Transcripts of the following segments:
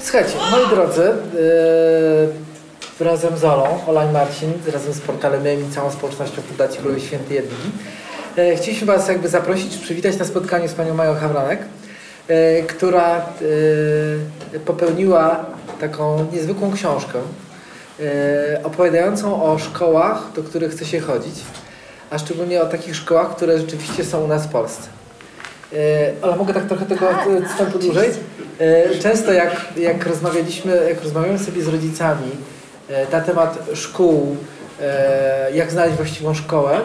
Słuchajcie, moi drodzy, yy, razem z Olą, Ola i Marcin, razem z portalem i całą społecznością Fundacji Królowej Świętej Jadwigi, yy, chcieliśmy Was jakby zaprosić, przywitać na spotkaniu z Panią Mają Hawranek, yy, która yy, popełniła taką niezwykłą książkę yy, opowiadającą o szkołach, do których chce się chodzić, a szczególnie o takich szkołach, które rzeczywiście są u nas w Polsce. Yy, Ale mogę tak trochę tego Tak, e, wstępu dłużej? E, Często jak, jak rozmawialiśmy, jak rozmawiamy sobie z rodzicami e, na temat szkół, e, jak znaleźć właściwą szkołę,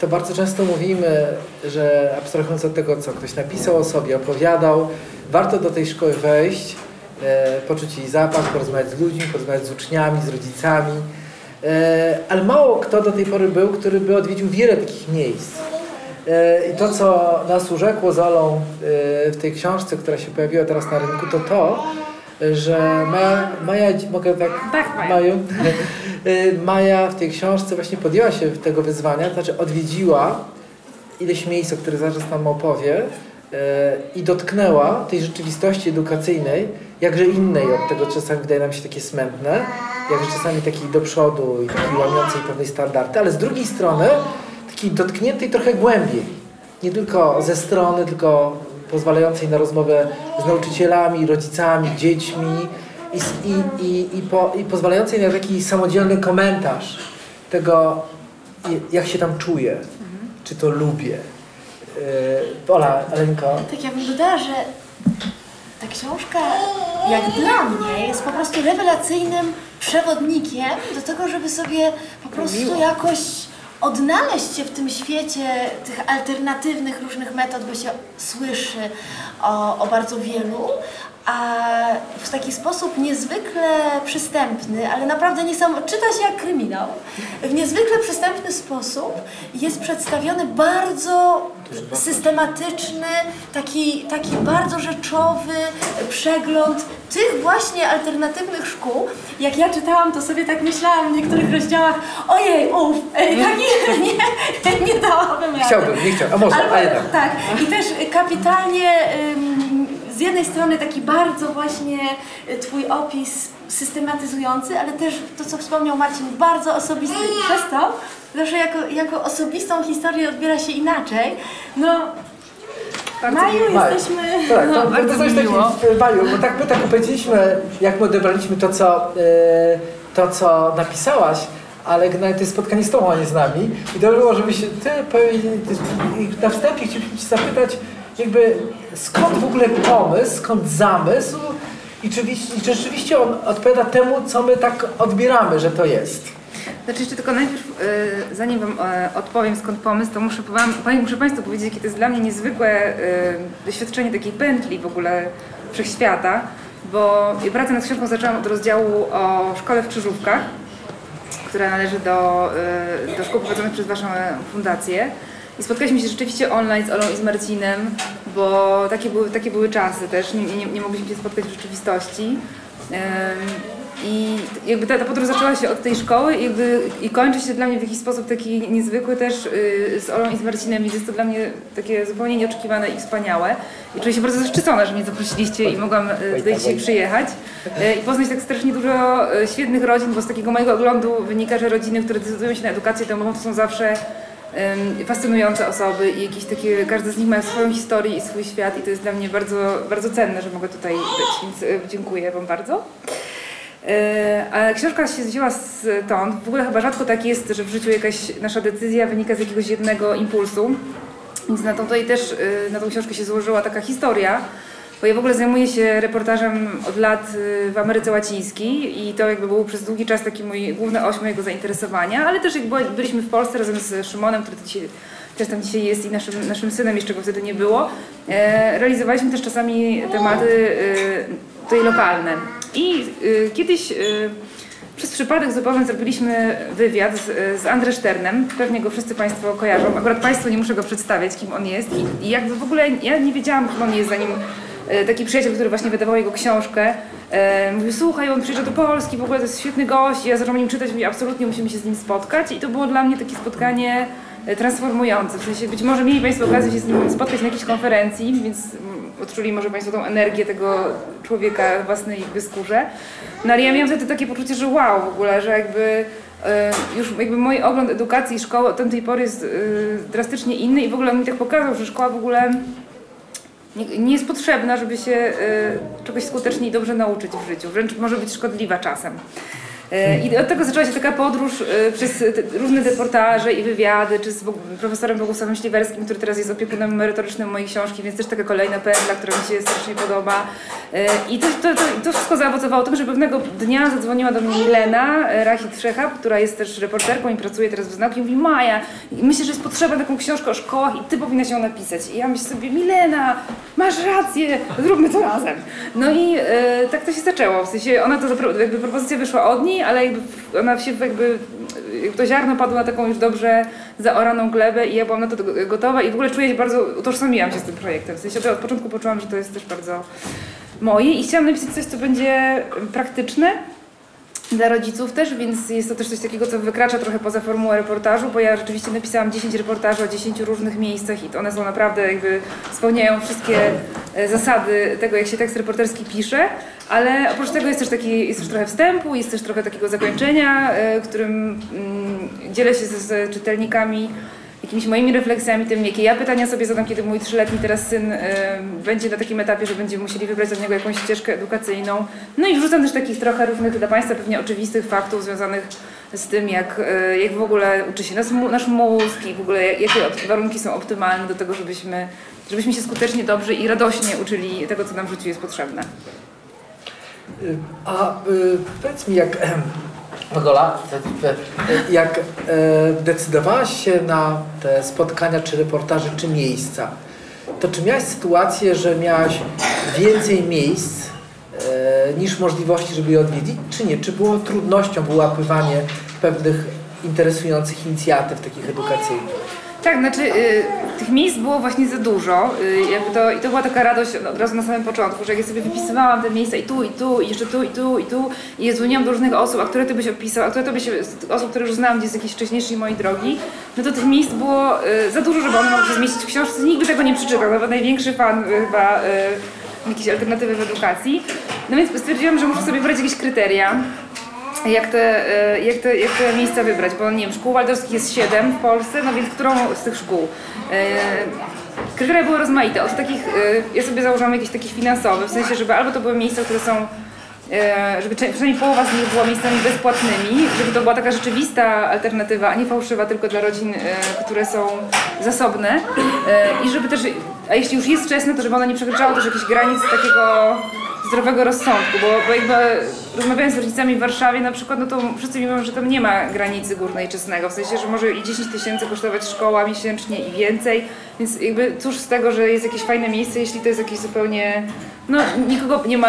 to bardzo często mówimy, że abstrahując od tego, co ktoś napisał o sobie, opowiadał, warto do tej szkoły wejść, e, poczuć jej zapach, porozmawiać z ludźmi, porozmawiać z uczniami, z rodzicami. E, Ale mało kto do tej pory był, który by odwiedził wiele takich miejsc. E, I to, co nas urzekło z Olą e, w tej książce, która się pojawiła teraz na rynku, to to, że Maja, Maja mogę tak, Tak, Maja. Maju, E, Maja w tej książce właśnie podjęła się tego wyzwania, to znaczy odwiedziła ileś miejsc, o których zaraz nam opowie i dotknęła tej rzeczywistości edukacyjnej, jakże innej od tego czasami wydaje nam się takie smętne, jakże czasami takiej do przodu i takiej łamiącej pewnej standardy, ale z drugiej strony takiej dotkniętej trochę głębiej. Nie tylko ze strony, tylko pozwalającej na rozmowę z nauczycielami, rodzicami, dziećmi i, i, i, i, po, i pozwalającej na taki samodzielny komentarz tego, jak się tam czuję, czy to lubię. Yy, Ola, Alenko, Tak, ja bym dodała, że ta książka, jak dla mnie, jest po prostu rewelacyjnym przewodnikiem do tego, żeby sobie po prostu jakoś odnaleźć się w tym świecie tych alternatywnych różnych metod, bo się słyszy o, o bardzo wielu, a w taki sposób niezwykle przystępny, ale naprawdę niesamowity, czyta się jak kryminał, w niezwykle przystępny sposób jest przedstawiony bardzo systematyczny, taki, taki bardzo rzeczowy przegląd tych właśnie alternatywnych szkół. Jak ja czytałam, to sobie tak myślałam w niektórych rozdziałach, ojej, uff, ej, taki nie, nie dałabym rady. chciałbym, nie chciałbym, a może, Albo, a jednak. tak, i też kapitalnie ym, z jednej strony taki bardzo właśnie y, twój opis systematyzujący, ale też to, co wspomniał Marcin, bardzo osobisty przez to zawsze jako, jako osobistą historię odbiera się inaczej. No, Maju, Maju. jesteśmy... Tak, no, to, bardzo to coś mi miło. Maju, bo tak my tak powiedzieliśmy, jak my odebraliśmy to, co, e, to, co napisałaś, ale generalnie to jest spotkanie z tobą, a nie z nami. I dobrze było, żebyś ty powiedział, i na wstępie chcieliśmy cię zapytać, jakby skąd w ogóle pomysł, skąd zamysł i czy, i czy rzeczywiście on odpowiada temu, co my tak odbieramy, że to jest. Znaczy jeszcze tylko najpierw, y, zanim Wam e, odpowiem skąd pomysł, to muszę, wam, muszę Państwu powiedzieć, jakie to jest dla mnie niezwykłe y, doświadczenie takiej pętli w ogóle wszechświata, bo pracę nad książką zaczęłam od rozdziału o szkole w Krzyżówkach, która należy do, y, do szkół prowadzonych przez Waszą fundację. I spotkaliśmy się rzeczywiście online z Olą i z Marcinem, bo takie były, takie były czasy też, nie, nie, nie mogliśmy się spotkać w rzeczywistości. I jakby ta, ta podróż zaczęła się od tej szkoły i, jakby, i kończy się dla mnie w jakiś sposób taki niezwykły też y, z Olą i z Marcinem, więc jest to dla mnie takie zupełnie nieoczekiwane i wspaniałe. I czuję się bardzo zaszczycona, że mnie zaprosiliście i mogłam y, tutaj dzisiaj przyjechać y, i poznać tak strasznie dużo y, świetnych rodzin, bo z takiego mojego oglądu wynika, że rodziny, które decydują się na edukację domową, to są zawsze fascynujące osoby i jakieś takie, każda z nich ma swoją historię i swój świat i to jest dla mnie bardzo, bardzo cenne, że mogę tutaj być, więc y, dziękuję Wam bardzo. E, A książka się wzięła stąd. W ogóle chyba rzadko tak jest, że w życiu jakaś nasza decyzja wynika z jakiegoś jednego impulsu. Więc na tą, tutaj też y, na tą książkę się złożyła taka historia, bo ja w ogóle zajmuję się reportażem od lat y, w Ameryce Łacińskiej i to jakby był przez długi czas taki mój główny oś mojego zainteresowania, ale też jak byliśmy w Polsce razem z Szymonem, który dzisiaj, też tam dzisiaj jest i naszym, naszym synem, jeszcze go wtedy nie było, e, realizowaliśmy też czasami tematy y, tutaj lokalne. I y, kiedyś przez przypadek zupełnie zrobiliśmy wywiad z, z Szternem. Pewnie go wszyscy Państwo kojarzą. Akurat Państwu nie muszę go przedstawiać, kim on jest. I, i jakby w ogóle ja nie wiedziałam, kim on jest, zanim taki przyjaciel, który właśnie wydawał jego książkę, e, mówił, słuchaj, on przyjeżdża do Polski, w ogóle to jest świetny gość. Ja zaczęłam o nim czytać, mówię, absolutnie musimy się z nim spotkać. I to było dla mnie takie spotkanie e, transformujący. W sensie być może mieli Państwo okazję się z nim spotkać na jakiejś konferencji, więc mm, odczuli może Państwo tą energię tego człowieka w własnej jakby skórze. No ale ja miałam wtedy takie poczucie, że wow w ogóle, że jakby e, już jakby mój ogląd edukacji i szkoły od tamtej pory jest e, drastycznie inny i w ogóle on mi tak pokazał, że szkoła w ogóle nie, nie jest potrzebna, żeby się y, czegoś skutecznie i dobrze nauczyć w życiu. Wręcz może być szkodliwa czasem. Y, I od tego zaczęła się taka podróż y, przez różne reportaże i wywiady, czy z profesorem Bogusławem Śliwerskim, który teraz jest opiekunem merytorycznym mojej książki, więc też taka kolejna pętla, która mi się strasznie podoba. Y, I to, to, to, to wszystko zaowocowało tym, że pewnego dnia zadzwoniła do mnie Milena Rachit Trzechab, która jest też reporterką i pracuje teraz w Znaku i mówi Maja, myślę, że jest potrzeba taką książkę o szkołach i ty powinnaś ją napisać. I ja myślę sobie, Milena, masz rację, zróbmy to razem. No i e, tak to się zaczęło. W sensie ona to jakby propozycja wyszła od niej, ale jakby ona się jakby to ziarno padło na taką już dobrze zaoraną glebę i ja byłam na to go- gotowa i w ogóle czuję się bardzo, utożsamiłam się z tym projektem. W sensie od początku poczułam, że to jest też bardzo moje i chciałam napisać coś, co będzie praktyczne, dla rodziców też, więc jest to też coś takiego, co wykracza trochę poza formułę reportażu, bo ja rzeczywiście napisałam 10 reportaży o 10 różnych miejscach i one są naprawdę jakby spełniają wszystkie e, zasady tego, jak się tekst reporterski pisze, ale oprócz tego jest też taki, jest też trochę wstępu, jest też trochę takiego zakończenia, e, którym mm, dzielę się z, z czytelnikami jakimiś moimi refleksjami, tym jakie ja pytania sobie zadam, kiedy mój trzyletni teraz syn y, będzie na takim etapie, że będziemy musieli wybrać dla niego jakąś ścieżkę edukacyjną. No i wrzucam też takich trochę różnych dla Państwa pewnie oczywistych faktów związanych z tym, jak, y, jak w ogóle uczy się nas, nasz mózg i w ogóle jakie warunki są optymalne do tego, żebyśmy, żebyśmy się skutecznie, dobrze i radośnie uczyli tego, co nam w życiu jest potrzebne. A y, powiedz mi, jak Gola, jak e, decydowałaś się na te spotkania, czy reportaże, czy miejsca, to czy miałaś sytuację, że miałaś więcej miejsc e, niż możliwości, żeby je odwiedzić, czy nie? Czy było trudnością wyłapywanie pewnych interesujących inicjatyw takich edukacyjnych? Tak, znaczy y, tych miejsc było właśnie za dużo y, jakby to, i to była taka radość od razu na samym początku, że jak ja sobie wypisywałam te miejsca i tu, i tu, i jeszcze tu, i tu, i tu i je dzwoniłam do różnych osób, a które ty byś opisał, a które to byś, osób, które już znałam gdzieś z jakiejś wcześniejszej mojej drogi, no to tych miejsc było y, za dużo, żeby one mogły się zmieścić w książce, nikt by tego nie przeczytał, nawet największy fan y, chyba jakiejś alternatywy w edukacji. No więc stwierdziłam, że muszę sobie wybrać jakieś kryteria, jak te, e, jak, te, jak te miejsca wybrać, bo nie wiem, szkół waldorskich jest 7 w Polsce, no więc którą z tych szkół? E, Kryteria były rozmaite, od takich, e, ja sobie założyłam jakieś takie finansowe, w sensie, żeby albo to były miejsca, które są żeby przynajmniej połowa z nich była miejscami bezpłatnymi, żeby to była taka rzeczywista alternatywa, a nie fałszywa tylko dla rodzin, które są zasobne. I żeby też, a jeśli już jest wczesne, to żeby ona nie przekraczało też jakichś granic takiego zdrowego rozsądku, bo, bo jakby rozmawiając z rodzicami w Warszawie na przykład, no to wszyscy mi mówią, że tam nie ma granicy górnej czesnego, w sensie, że może i 10 tysięcy kosztować szkoła miesięcznie i więcej, więc jakby cóż z tego, że jest jakieś fajne miejsce, jeśli to jest jakieś zupełnie, no nikogo nie ma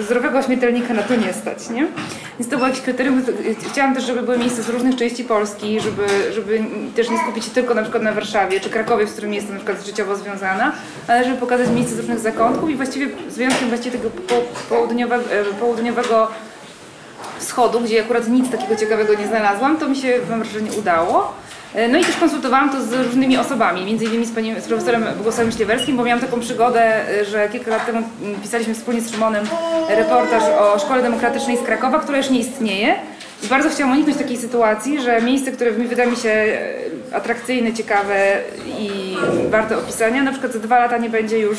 zdrowego śmiertelnika na to nie stać, nie? Więc to było jakieś kryterium, chciałam też, żeby były miejsca z różnych części Polski, żeby, żeby też nie skupić się tylko na przykład na Warszawie czy Krakowie, z którym jestem na przykład życiowo związana, ale żeby pokazać miejsca z różnych zakątków i właściwie z wyjątkiem właściwie tego po, południowego, e, południowego wschodu, gdzie akurat nic takiego ciekawego nie znalazłam, to mi się mam wrażenie udało. E, No i też konsultowałam to z różnymi osobami, między innymi z, z profesorem Bogusławem Śliewerskim, bo miałam taką przygodę, e, że kilka lat temu pisaliśmy wspólnie z Szymonem reportaż o Szkole Demokratycznej z Krakowa, która już nie istnieje. I bardzo chciałam uniknąć takiej sytuacji, że miejsce, które mi wyda mi się e, atrakcyjne, ciekawe i warte opisania, na przykład za dwa lata nie będzie już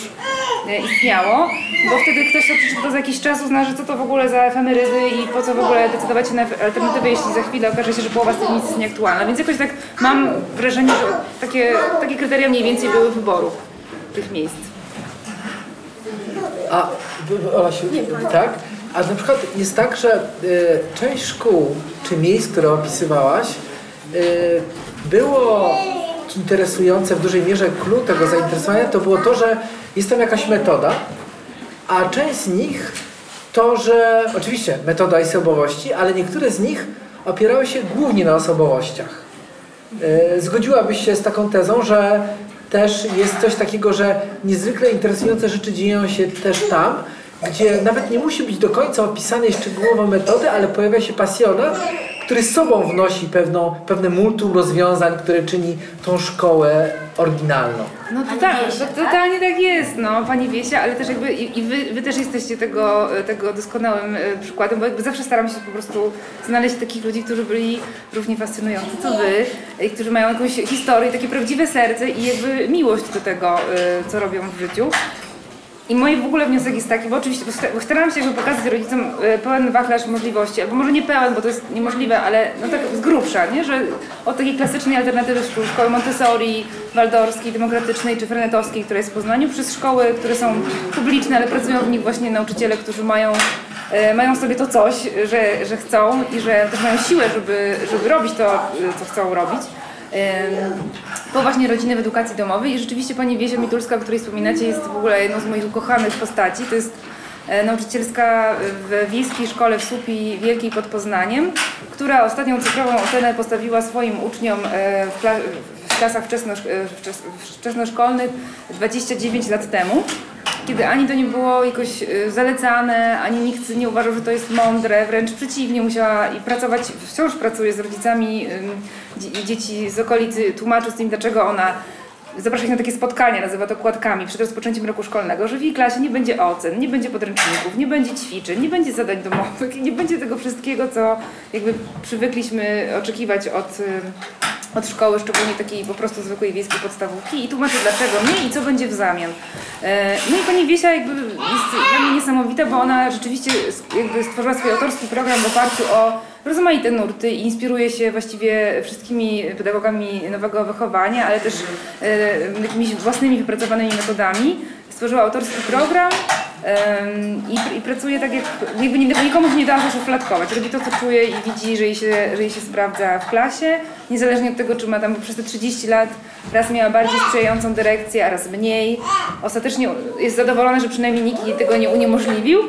e, istniało, bo wtedy ktoś to przeczyta za jakiś czas, uzna, że co to w ogóle za efemerydy i po co w ogóle decydować się na alternatywy, jeśli za chwilę okaże się, że połowa z tych miejsc jest nieaktualna. Więc jakoś tak mam wrażenie, że takie, takie kryteria mniej więcej były wyboru tych miejsc. A, Olasiu, tak? A na przykład jest tak, że y, część szkół czy miejsc, które opisywałaś, y, było interesujące w dużej mierze clue tego zainteresowania, to było to, że jest tam jakaś metoda, a część z nich to, że oczywiście metoda i osobowości, ale niektóre z nich opierały się głównie na osobowościach. E, Zgodziłabyś się z taką tezą, że też jest coś takiego, że niezwykle interesujące rzeczy dzieją się też tam, gdzie nawet nie musi być do końca opisanej szczegółowo metody, ale pojawia się pasjonat, który z sobą wnosi pewną, pewne multum rozwiązań, które czyni tą szkołę oryginalną. No totalnie, Wiesia, to, tak? totalnie tak jest, no, Pani Wiesia, ale też jakby i, i wy, wy też jesteście tego, tego doskonałym e, przykładem, bo jakby zawsze staram się po prostu znaleźć takich ludzi, którzy byli równie fascynujący co Wy, i którzy mają jakąś historię, takie prawdziwe serce i jakby miłość do tego, e, co robią w życiu. I mój w ogóle wniosek jest taki, bo oczywiście bo sta- bo staram się jakby pokazać rodzicom e, pełen wachlarz możliwości, albo może nie pełen, bo to jest niemożliwe, ale no tak z grubsza, nie? że od takiej klasycznej alternatywy szkół, szkoły Montessori, waldorskiej, demokratycznej czy frenetowskiej, która jest w Poznaniu, przez szkoły, które są publiczne, ale pracują w nich właśnie nauczyciele, którzy mają, e, mają sobie to coś, że, że chcą i że też mają siłę, żeby, żeby robić to, e, co chcą robić. Po właśnie rodziny w edukacji domowej i rzeczywiście pani Wiesia Mitulska, o której wspominacie, jest w ogóle jedną z moich ukochanych postaci. To jest e, nauczycielska w wiejskiej szkole w Słupi Wielkiej pod Poznaniem, która ostatnią cyfrową ocenę postawiła swoim uczniom e, w klasach wczesno, wczes- wczesnoszkolnych 29 lat temu kiedy ani to nie było jakoś y, zalecane, ani nikt nie uważał, że to jest mądre, wręcz przeciwnie, musiała i pracować, wciąż pracuje z rodzicami dzieci z okolicy, tłumacząc im, dlaczego ona zaprasza ich na takie spotkania, nazywa to kładkami, przed rozpoczęciem roku szkolnego, że w jej klasie nie będzie ocen, nie będzie podręczników, nie będzie ćwiczeń, nie będzie zadań domowych, nie będzie tego wszystkiego, co jakby przywykliśmy oczekiwać od, od szkoły, szczególnie takiej po prostu zwykłej wiejskiej podstawówki i tłumaczy dlaczego nie i co będzie w zamian. E, No i pani Wiesia jakby jest dla mnie niesamowita, bo ona rzeczywiście jakby stworzyła swój autorski program w oparciu o rozmaite nurty i inspiruje się właściwie wszystkimi pedagogami nowego wychowania, ale też e, jakimiś własnymi wypracowanymi metodami. Stworzyła autorski program i, i pracuje tak jak, jakby nie- nikomu się nie da zaszufladkować. Robi to, co czuje i widzi, że jej, się, że jej się sprawdza w klasie, niezależnie od tego, czy ma tam przez te 30 lat raz miała bardziej sprzyjającą dyrekcję, a raz mniej. Ostatecznie jest zadowolona, że przynajmniej nikt jej tego nie uniemożliwił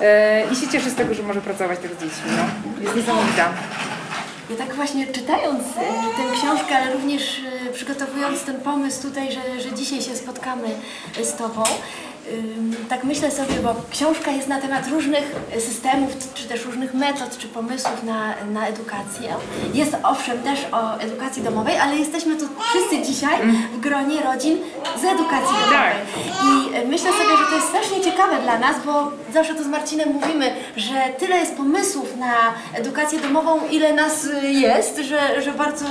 e, i się cieszy z tego, że może pracować tak z dziećmi. No. Jest niesamowita. Ja tak właśnie czytając e, tę książkę, ale również e, przygotowując ten pomysł tutaj, że, że dzisiaj się spotkamy z Tobą, tak myślę sobie, bo książka jest na temat różnych systemów, czy też różnych metod, czy pomysłów na, na edukację. Jest owszem też o edukacji domowej, ale jesteśmy tu wszyscy dzisiaj w gronie rodzin z edukacji domowej. I e, myślę sobie, że to jest strasznie ciekawe dla nas, bo zawsze to z Marcinem mówimy, że tyle jest pomysłów na edukację domową, ile nas y, jest, że, że bardzo,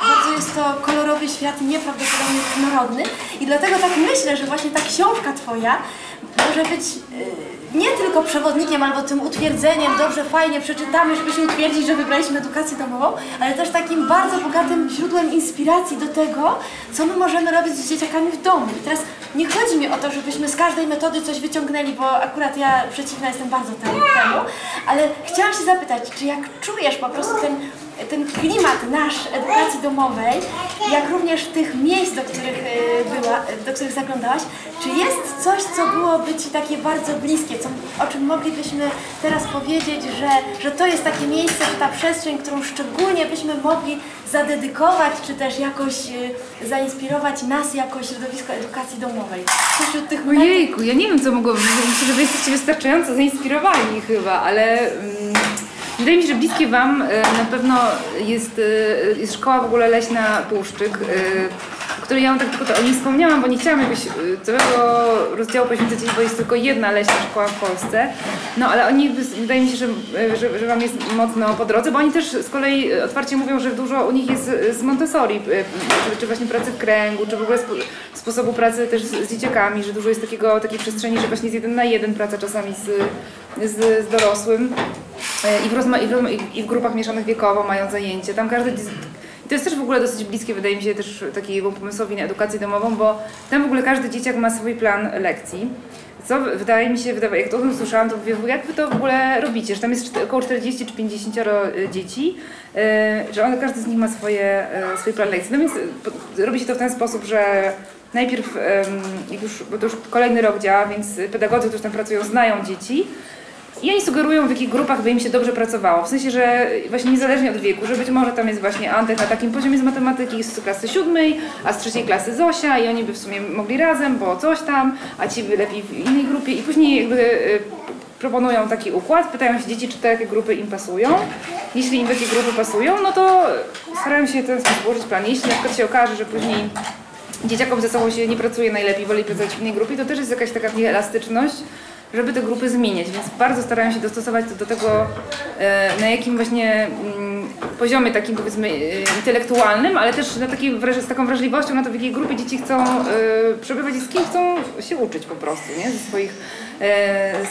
bardzo jest to kolorowy świat i nieprawdopodobnie różnorodny. I dlatego tak myślę, że właśnie ta książka Twoja może być y, nie tylko przewodnikiem albo tym utwierdzeniem, dobrze, fajnie przeczytamy, żeby się utwierdzić, że wybraliśmy edukację domową, ale też takim bardzo bogatym źródłem inspiracji do tego, co my możemy robić z dzieciakami w domu. I teraz nie chodzi mi o to, żebyśmy z każdej metody coś wyciągnęli, bo akurat ja przeciwna jestem bardzo temu, ale chciałam się zapytać, czy jak czujesz po prostu ten, ten klimat nasz edukacji domowej, jak również tych miejsc, do których y, była, do których zaglądałaś, czy jest coś, co byłoby Ci takie bardzo bliskie, co, o czym moglibyśmy teraz powiedzieć, że, że to jest takie miejsce, czy ta przestrzeń, którą szczególnie byśmy mogli zadedykować, czy też jakoś y, zainspirować nas jako środowisko edukacji domowej? Wśród tych Ojejku, ja nie wiem co mogło, myślę, że wy jesteście wystarczająco zainspirowani chyba, ale mm, wydaje mi się, że bliskie wam e, na pewno jest, e, jest szkoła w ogóle leśna Puszczyk, o której ja wam tak tylko to o wspomniałam, bo nie chciałam jakoś e, całego rozdziału poświęcać jej, bo jest tylko jedna leśna szkoła w Polsce. No ale oni, wydaje mi się, że, e, że, że wam jest mocno po drodze, bo oni też z kolei otwarcie mówią, że dużo u nich jest z Montessori, czy, właśnie pracy w kręgu, czy w ogóle spo, sposobu pracy też z, z dzieciakami, że dużo jest takiego, takiej przestrzeni, że właśnie jest jeden na jeden praca czasami z, z, z dorosłym i w, rozma, i, w, i w grupach mieszanych wiekowo mają zajęcie. Tam każdy to jest też w ogóle dosyć bliskie, wydaje mi się, też takiemu pomysłowi na edukację domową, bo tam w ogóle każdy dzieciak ma swój plan lekcji. Co wydaje mi się, jak to o tym słyszałam, to mówię, jak wy to w ogóle robicie, że tam jest około 40 czy 50 dzieci, e, że one, każdy z nich ma swoje, e, swój plan lekcji. No więc robi się to w ten sposób, że najpierw, już, bo to już kolejny rok działa, więc pedagodzy, którzy tam pracują, znają dzieci, i oni sugerują, w jakich grupach by im się dobrze pracowało. W sensie, że właśnie niezależnie od wieku, że być może tam jest właśnie Antek na takim poziomie z matematyki z klasy siódmej, a z trzeciej klasy Zosia i oni by w sumie mogli razem, bo coś tam, a ci by lepiej w innej grupie i później jakby y, proponują taki układ, pytają się dzieci, czy takie grupy im pasują. Jeśli im takie grupy pasują, no to starają się ten sposób ułożyć plan. Jeśli na przykład się okaże, że później dzieciakom ze sobą się nie pracuje najlepiej, woli pracować w innej grupie, to też jest jakaś taka elastyczność, żeby te grupy zmieniać, więc bardzo starają się dostosować to do tego, e, na jakim właśnie mm, poziomie takim powiedzmy e, intelektualnym, ale też na takiej, z taką wrażliwością na to, w jakiej grupie dzieci chcą e, przebywać i z kim chcą się uczyć po prostu, nie? Ze swoich,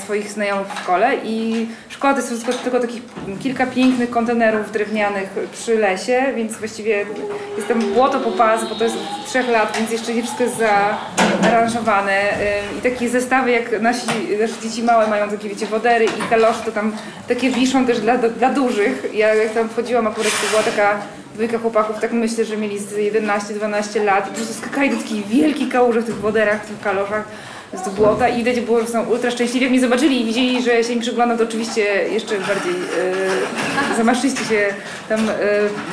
swoich znajomych w szkole i szkoła to jest wszystko tylko takich kilka pięknych kontenerów drewnianych przy lesie, więc właściwie jest tam błoto po pas, bo to jest od trzech lat, więc jeszcze nie wszystko jest zaaranżowane e, i takie zestawy jak nasi, dzieci małe mają takie wiecie wodery i kalosze, to tam takie wiszą też dla, dla dużych. Ja jak tam wchodziłam akurat to była taka dwójka chłopaków, tak myślę, że mieli z 11-12 lat i po prostu skakali do takich wielkich kałuży w tych woderach, w tych kaloszach z błota i widać było, że są ultra szczęśliwi. Jak mnie zobaczyli i widzieli, że się im przyglądam, to oczywiście jeszcze bardziej e, zamaszyści się tam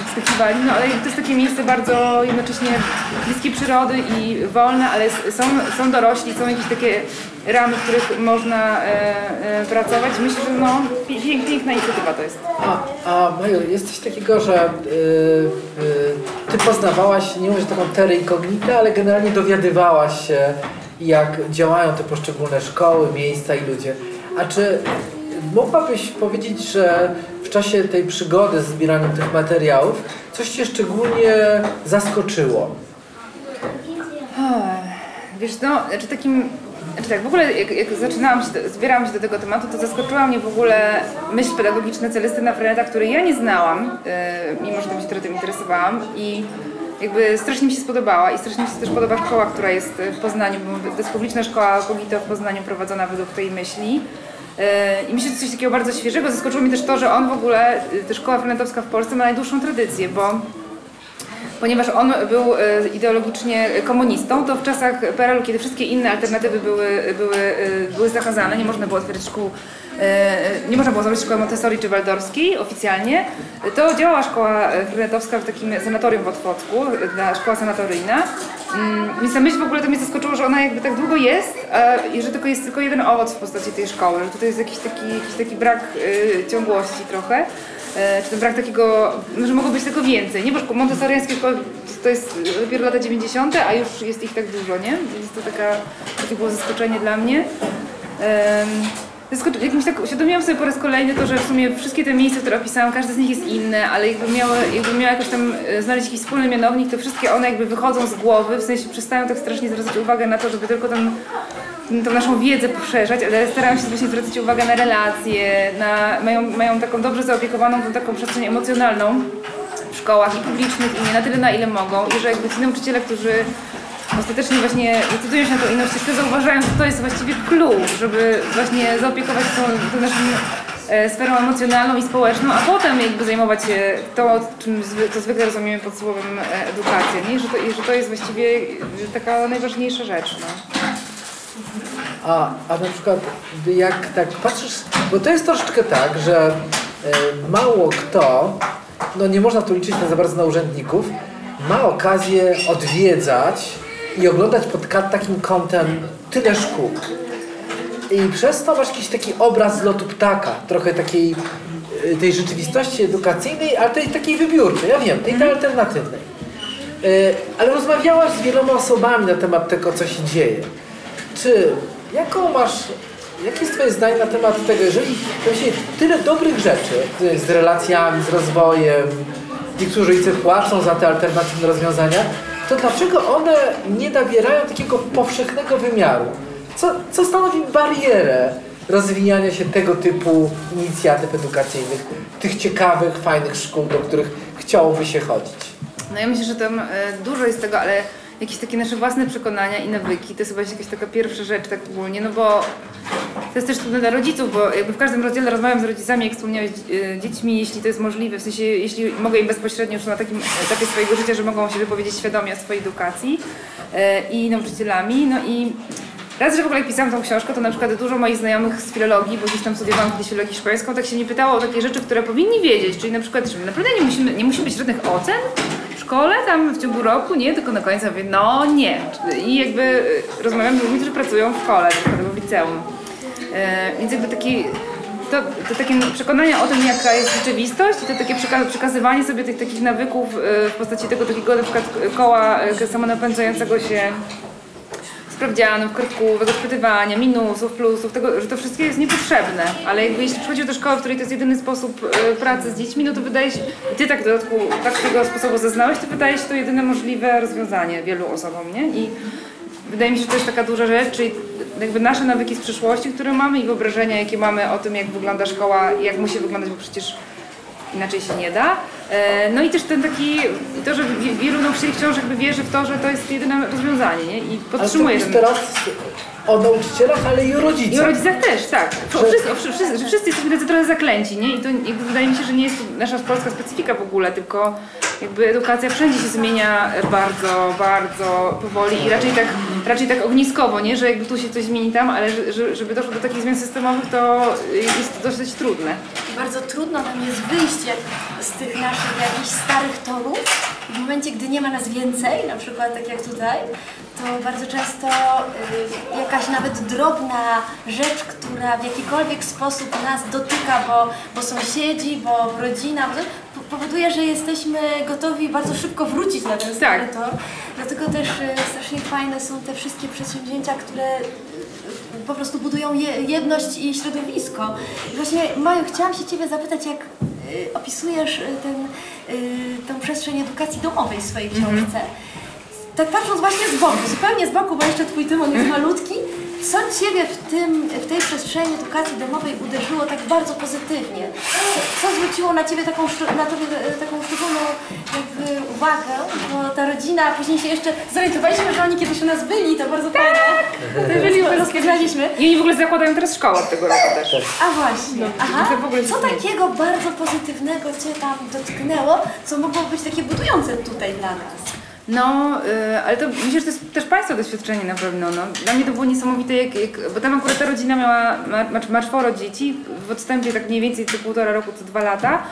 wskakiwali. No ale to jest takie miejsce bardzo jednocześnie bliskie przyrody i wolne, ale są, są dorośli, są jakieś takie ramy, w których można e, e, pracować. Myślę, że no, pi- pięk, piękna inicjatywa to jest. A, a Maju, jest coś takiego, że y, y, ty poznawałaś, nie mówię, że taką terę incognita, ale generalnie dowiadywałaś się, jak działają te poszczególne szkoły, miejsca i ludzie. A czy mogłabyś powiedzieć, że w czasie tej przygody z zbieraniem tych materiałów coś cię szczególnie zaskoczyło? Wiesz, no, znaczy takim, znaczy tak, w ogóle jak, jak zaczynałam się, zbierałam się do tego tematu, to zaskoczyła mnie w ogóle myśl pedagogiczna Celestyna Freneta, której ja nie znałam, yy, mimo że tam się trochę interesowałam i jakby strasznie mi się spodobała i strasznie mi się też podoba szkoła, która jest w Poznaniu, bo to jest publiczna szkoła Kogito w Poznaniu prowadzona według tej myśli. Yy, I myślę, że coś takiego bardzo świeżego. Zaskoczyło mnie też to, że on w ogóle, yy, ta szkoła frenetowska w Polsce ma najdłuższą tradycję, bo ponieważ on był e, ideologicznie komunistą, to w czasach PRL-u, kiedy wszystkie inne alternatywy były, były, e, były zakazane, nie można było otwierać szkół, e, nie można było założyć szkoły Montessori czy Waldorskiej oficjalnie, to działała szkoła e, frenetowska w takim sanatorium w Otwocku, e, szkoła sanatoryjna. Mm, Więc ta myśl w ogóle to mnie zaskoczyło, że ona jakby tak długo jest i że tylko jest tylko jeden owoc w postaci tej szkoły, że tutaj jest jakiś taki, jakiś taki brak e, ciągłości trochę. E, czy ten brak takiego, no, że mogło być tego więcej, nie? Bo montessoriańskie szkoły to jest dopiero lata 90., a już jest ich tak dużo, nie? Więc to taka, takie było zaskoczenie dla mnie. Em, zaskoczy- Jakimś tak uświadomiłam sobie po raz kolejny to, że w sumie wszystkie te miejsca, które opisałam, każde z nich jest inne, ale jakby miały, jakby miała jakoś tam e, znaleźć jakiś wspólny mianownik, to wszystkie one jakby wychodzą z głowy, w sensie przestają tak strasznie zwracać uwagę na to, żeby tylko tą naszą wiedzę poszerzać, ale starają się właśnie zwracać uwagę na relacje, na, mają, mają taką dobrze zaopiekowaną tą taką przestrzeń emocjonalną w szkołach i publicznych i nie na tyle na ile mogą. I że jakby ci nauczyciele, którzy ostatecznie właśnie decydują się na tą inną ścieżkę, zauważają, że to jest właściwie clue, żeby właśnie zaopiekować tą, tą naszą e, sferą emocjonalną i społeczną, a potem jakby zajmować się to, czym zwy, to zwykle rozumiemy pod słowem e, edukacja, nie? Że, to, że to jest właściwie taka najważniejsza rzecz. No. A, a na przykład jak tak patrzysz, bo to jest troszeczkę tak, że e, mało kto, no nie można tu liczyć na za bardzo na urzędników, ma okazję odwiedzać i oglądać pod takim kątem tyle szkół. I przez to masz jakiś taki obraz z lotu ptaka, trochę takiej e, tej rzeczywistości edukacyjnej, ale tej takiej wybiórczej, ja wiem, tej alternatywnej. E, Ale rozmawiałaś z wieloma osobami na temat tego, co się dzieje. Czy jaką masz, jakie jest Twoje zdanie na temat tego, jeżeli właśnie tyle dobrych rzeczy y, z relacjami, z rozwojem, niektórzy rodzice płacą za te alternatywne rozwiązania, to dlaczego one nie nabierają takiego powszechnego wymiaru? Co, co stanowi barierę rozwijania się tego typu inicjatyw edukacyjnych, tych ciekawych, fajnych szkół, do których chciałoby się chodzić? No ja myślę, że tam e, dużo jest tego, ale jakieś takie nasze własne przekonania i nawyki, to jest chyba jakaś taka pierwsza rzecz tak ogólnie, no bo to jest też trudne dla rodziców, bo jakby w każdym rozdziale rozmawiam z rodzicami, jak wspomniałeś, e, dziećmi, jeśli to jest możliwe, w sensie jeśli mogę im bezpośrednio już na takim etapie swojego życia, że mogą się wypowiedzieć świadomie o swojej edukacji e, i nauczycielami, no i Raz, że w ogóle jak pisałam tą książkę, to na przykład dużo moich znajomych z filologii, bo gdzieś tam studiowałam kiedyś filologię hiszpańską, tak się nie pytało o takie rzeczy, które powinni wiedzieć, czyli na przykład, że naprawdę nie, musimy, nie musi być żadnych ocen szkole, tam w ciągu roku, nie, tylko na końcu mówię, no nie. I jakby y, rozmawiam z ludźmi, którzy pracują w szkole, przykład w liceum. E, więc jakby taki, to, to takie przekonanie o tym, jaka jest rzeczywistość i to takie przeka- przekazywanie sobie tych takich nawyków e, w postaci tego takiego na przykład koła e, samonapędzającego się sprawdzianów, kartkówek, odpytywania, minusów, plusów, tego, że to wszystko jest niepotrzebne. Ale jakby jeśli przychodzi do szkoły, w której to jest jedyny sposób e, pracy z dziećmi, no to wydaje się, ty tak w dodatku tak tego sposobu zaznałeś, to wydaje się to jedyne możliwe rozwiązanie wielu osobom, nie? I wydaje mi się, że to jest taka duża rzecz, czyli jakby nasze nawyki z przeszłości, które mamy i wyobrażenia, jakie mamy o tym, jak wygląda szkoła jak musi wyglądać, bo przecież inaczej się nie da. E, No i też ten taki, to, że wi- wielu nauczycieli wciąż jakby wierzy w to, że to jest jedyne rozwiązanie, nie? I podtrzymuje ten... teraz o nauczycielach, ale i o I o rodzicach. rodzicach też, tak. O, Że- wszyscy, o, wszyscy, że wszyscy jesteśmy tacy trochę zaklęci, nie? I to jakby wydaje mi się, że nie jest to nasza polska specyfika w ogóle, tylko jakby edukacja wszędzie się zmienia bardzo, bardzo powoli i raczej tak, raczej tak ogniskowo, nie? Że jakby tu się coś zmieni tam, ale że, że, żeby doszło do takich zmian systemowych, to jest to dosyć trudne. Bardzo trudno nam jest wyjście z tych naszych jakichś starych torów. W momencie, gdy nie ma nas więcej, na przykład tak jak tutaj, to bardzo często y, jakaś nawet drobna rzecz, która w jakikolwiek sposób nas dotyka, bo, bo sąsiedzi, bo rodzina, bo po- powoduje, że jesteśmy gotowi bardzo szybko wrócić na ten stary Tak. tor. Dlatego też y, strasznie fajne są te wszystkie przedsięwzięcia, które po prostu budują je, jedność i środowisko. I właśnie Maju, chciałam się Ciebie zapytać, jak y, opisujesz ten, tę przestrzeń edukacji domowej w swojej książce. Tak patrząc właśnie z boku, zupełnie z boku, bo jeszcze Twój Tymon jest malutki, co Ciebie w, tym, w tej przestrzeni edukacji domowej uderzyło tak bardzo pozytywnie? Co, zwróciło na Ciebie taką, na tobie, e, taką szczególną jakby uwagę? Bo ta rodzina, a później się jeszcze zorientowaliśmy, że oni kiedyś u nas byli, to bardzo fajne. To byli u nas rozpoznaliśmy. I oni w ogóle zakładają teraz szkołę od tego roku też. A właśnie, aha. w ogóle Co takiego bardzo pozytywnego Cię tam dotknęło, co mogło być takie budujące tutaj dla nas? No, y, ale to myślę, że to jest też Państwa doświadczenie na pewno. No. Dla mnie to było niesamowite, jak, jak, bo tam akurat ta rodzina miała, ma, ma, czworo dzieci, w odstępie tak mniej więcej co półtora roku, co dwa lata,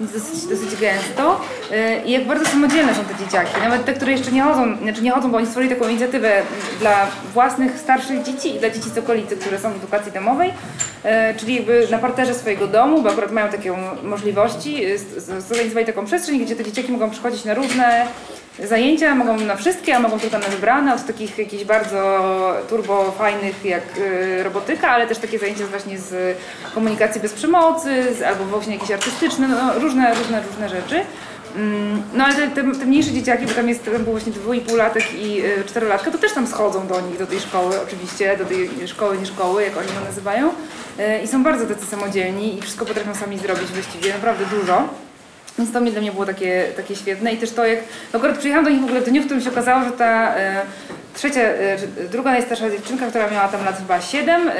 więc dosyć, dosyć gęsto. Y, I jak bardzo samodzielne są te dzieciaki, nawet te, które jeszcze nie chodzą, znaczy nie chodzą, bo oni stworzyli taką inicjatywę dla własnych starszych dzieci i dla dzieci z okolicy, które są w edukacji domowej, y, czyli jakby na parterze swojego domu, bo akurat mają takie możliwości, y, zorganizowali taką przestrzeń, gdzie te dzieciaki mogą przychodzić na różne zajęcia, mogą na wszystkie, a mogą tylko na wybrane, od takich jakichś bardzo turbo fajnych jak y, robotyka, ale też takie zajęcia właśnie z komunikacji bez przemocy, z, albo właśnie jakieś artystyczne, no, różne, różne, różne rzeczy. Mm, No ale te, te, te mniejsze dzieciaki, bo tam jest tam było właśnie dwuipółlatek i y, czterolatka, to też tam schodzą do nich, do tej szkoły oczywiście, do tej szkoły, nie szkoły, jak oni to nazywają. Y, I są bardzo tacy samodzielni i wszystko potrafią sami zrobić właściwie, naprawdę dużo. Więc to mnie dla mnie było takie, takie świetne. I też to jak, akurat przyjechałam do nich w ogóle w dniu, w którym się okazało, że ta e, trzecia, e, że druga najstarsza dziewczynka, która miała tam lat chyba 7,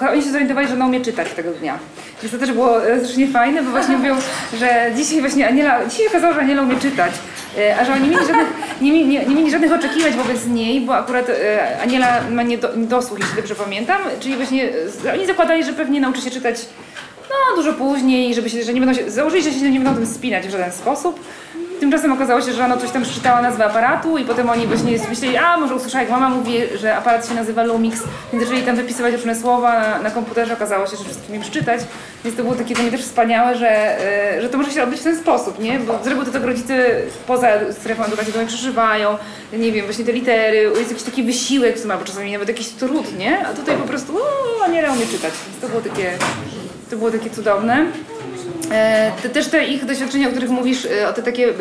e, oni się zorientowali, że ona umie czytać tego dnia. Więc to też było e, strasznie fajne, bo właśnie mówią, że dzisiaj właśnie Aniela, dzisiaj się okazało, że Aniela umie czytać, e, a że oni mieli żadnych, nie, nie, nie mieli żadnych oczekiwań wobec niej, bo akurat e, Aniela ma niedo, niedosłuch, jeśli dobrze pamiętam, czyli właśnie e, oni zakładali, że pewnie nauczy się czytać no, dużo później, żeby się, że nie będą się, założyli, że się nie będą tym spinać w żaden sposób. Tymczasem okazało się, że ona coś tam przeczytała nazwę aparatu i potem oni właśnie myśleli, a może usłyszała jak mama mówi, że aparat się nazywa Lumix, więc zaczęli tam wypisywać różne słowa na, na komputerze, okazało się, że wszystkim je przeczytać, więc to było takie dla mnie też wspaniałe, że, e, że to może się odbyć w ten sposób, nie? Bo z to tak rodzice poza strefą edukacji domowej przeżywają, nie wiem, właśnie te litery, jest jakiś taki wysiłek w sumie, albo czasami nawet jakiś trud, nie? A tutaj po prostu, o, Aniela umie czytać, więc to było takie, to było takie cudowne. E, te, też te ich doświadczenia, o których mówisz, e, o te takie, e,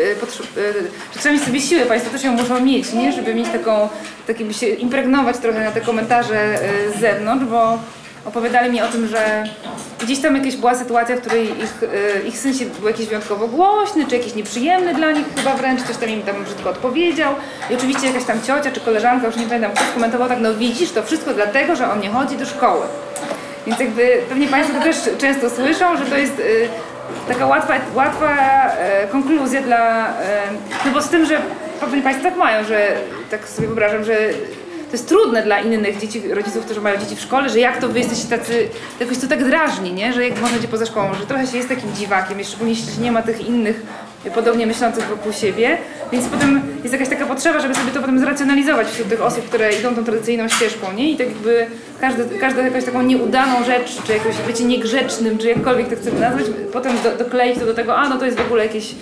że trzeba mieć sobie siłę, Państwo też ją muszą mieć, nie? Żeby mieć taką, takie by się impregnować trochę na te komentarze z zewnątrz, bo opowiadali mi o tym, że gdzieś tam jakaś była sytuacja, w której ich, ich syn się był jakiś wyjątkowo głośny, czy jakiś nieprzyjemny dla nich chyba wręcz, coś tam im tam brzydko odpowiedział i oczywiście jakaś tam ciocia czy koleżanka, już nie pamiętam, ktoś komentował tak, no widzisz, to wszystko dlatego, że on nie chodzi do szkoły. Więc jakby pewnie Państwo to też często słyszą, że to jest y, taka łatwa, łatwa e, konkluzja dla... E, no bo z tym, że pewnie Państwo tak mają, że tak sobie wyobrażam, że to jest trudne dla innych dzieci, rodziców, którzy mają dzieci w szkole, że jak to wy jesteście tacy, jakoś to tak drażni, nie? Że jak można poza szkołą, że trochę się jest takim dziwakiem, szczególnie jeśli nie ma tych innych podobnie myślących wokół siebie, więc potem jest jakaś taka potrzeba, żeby sobie to potem zracjonalizować wśród tych osób, które idą tą tradycyjną ścieżką, nie? I tak jakby każdy, każda jakaś taką nieudaną rzecz, czy jakoś bycie niegrzecznym, czy jakkolwiek to chcemy nazwać, potem do, dokleić to do tego, a no to jest w ogóle jakieś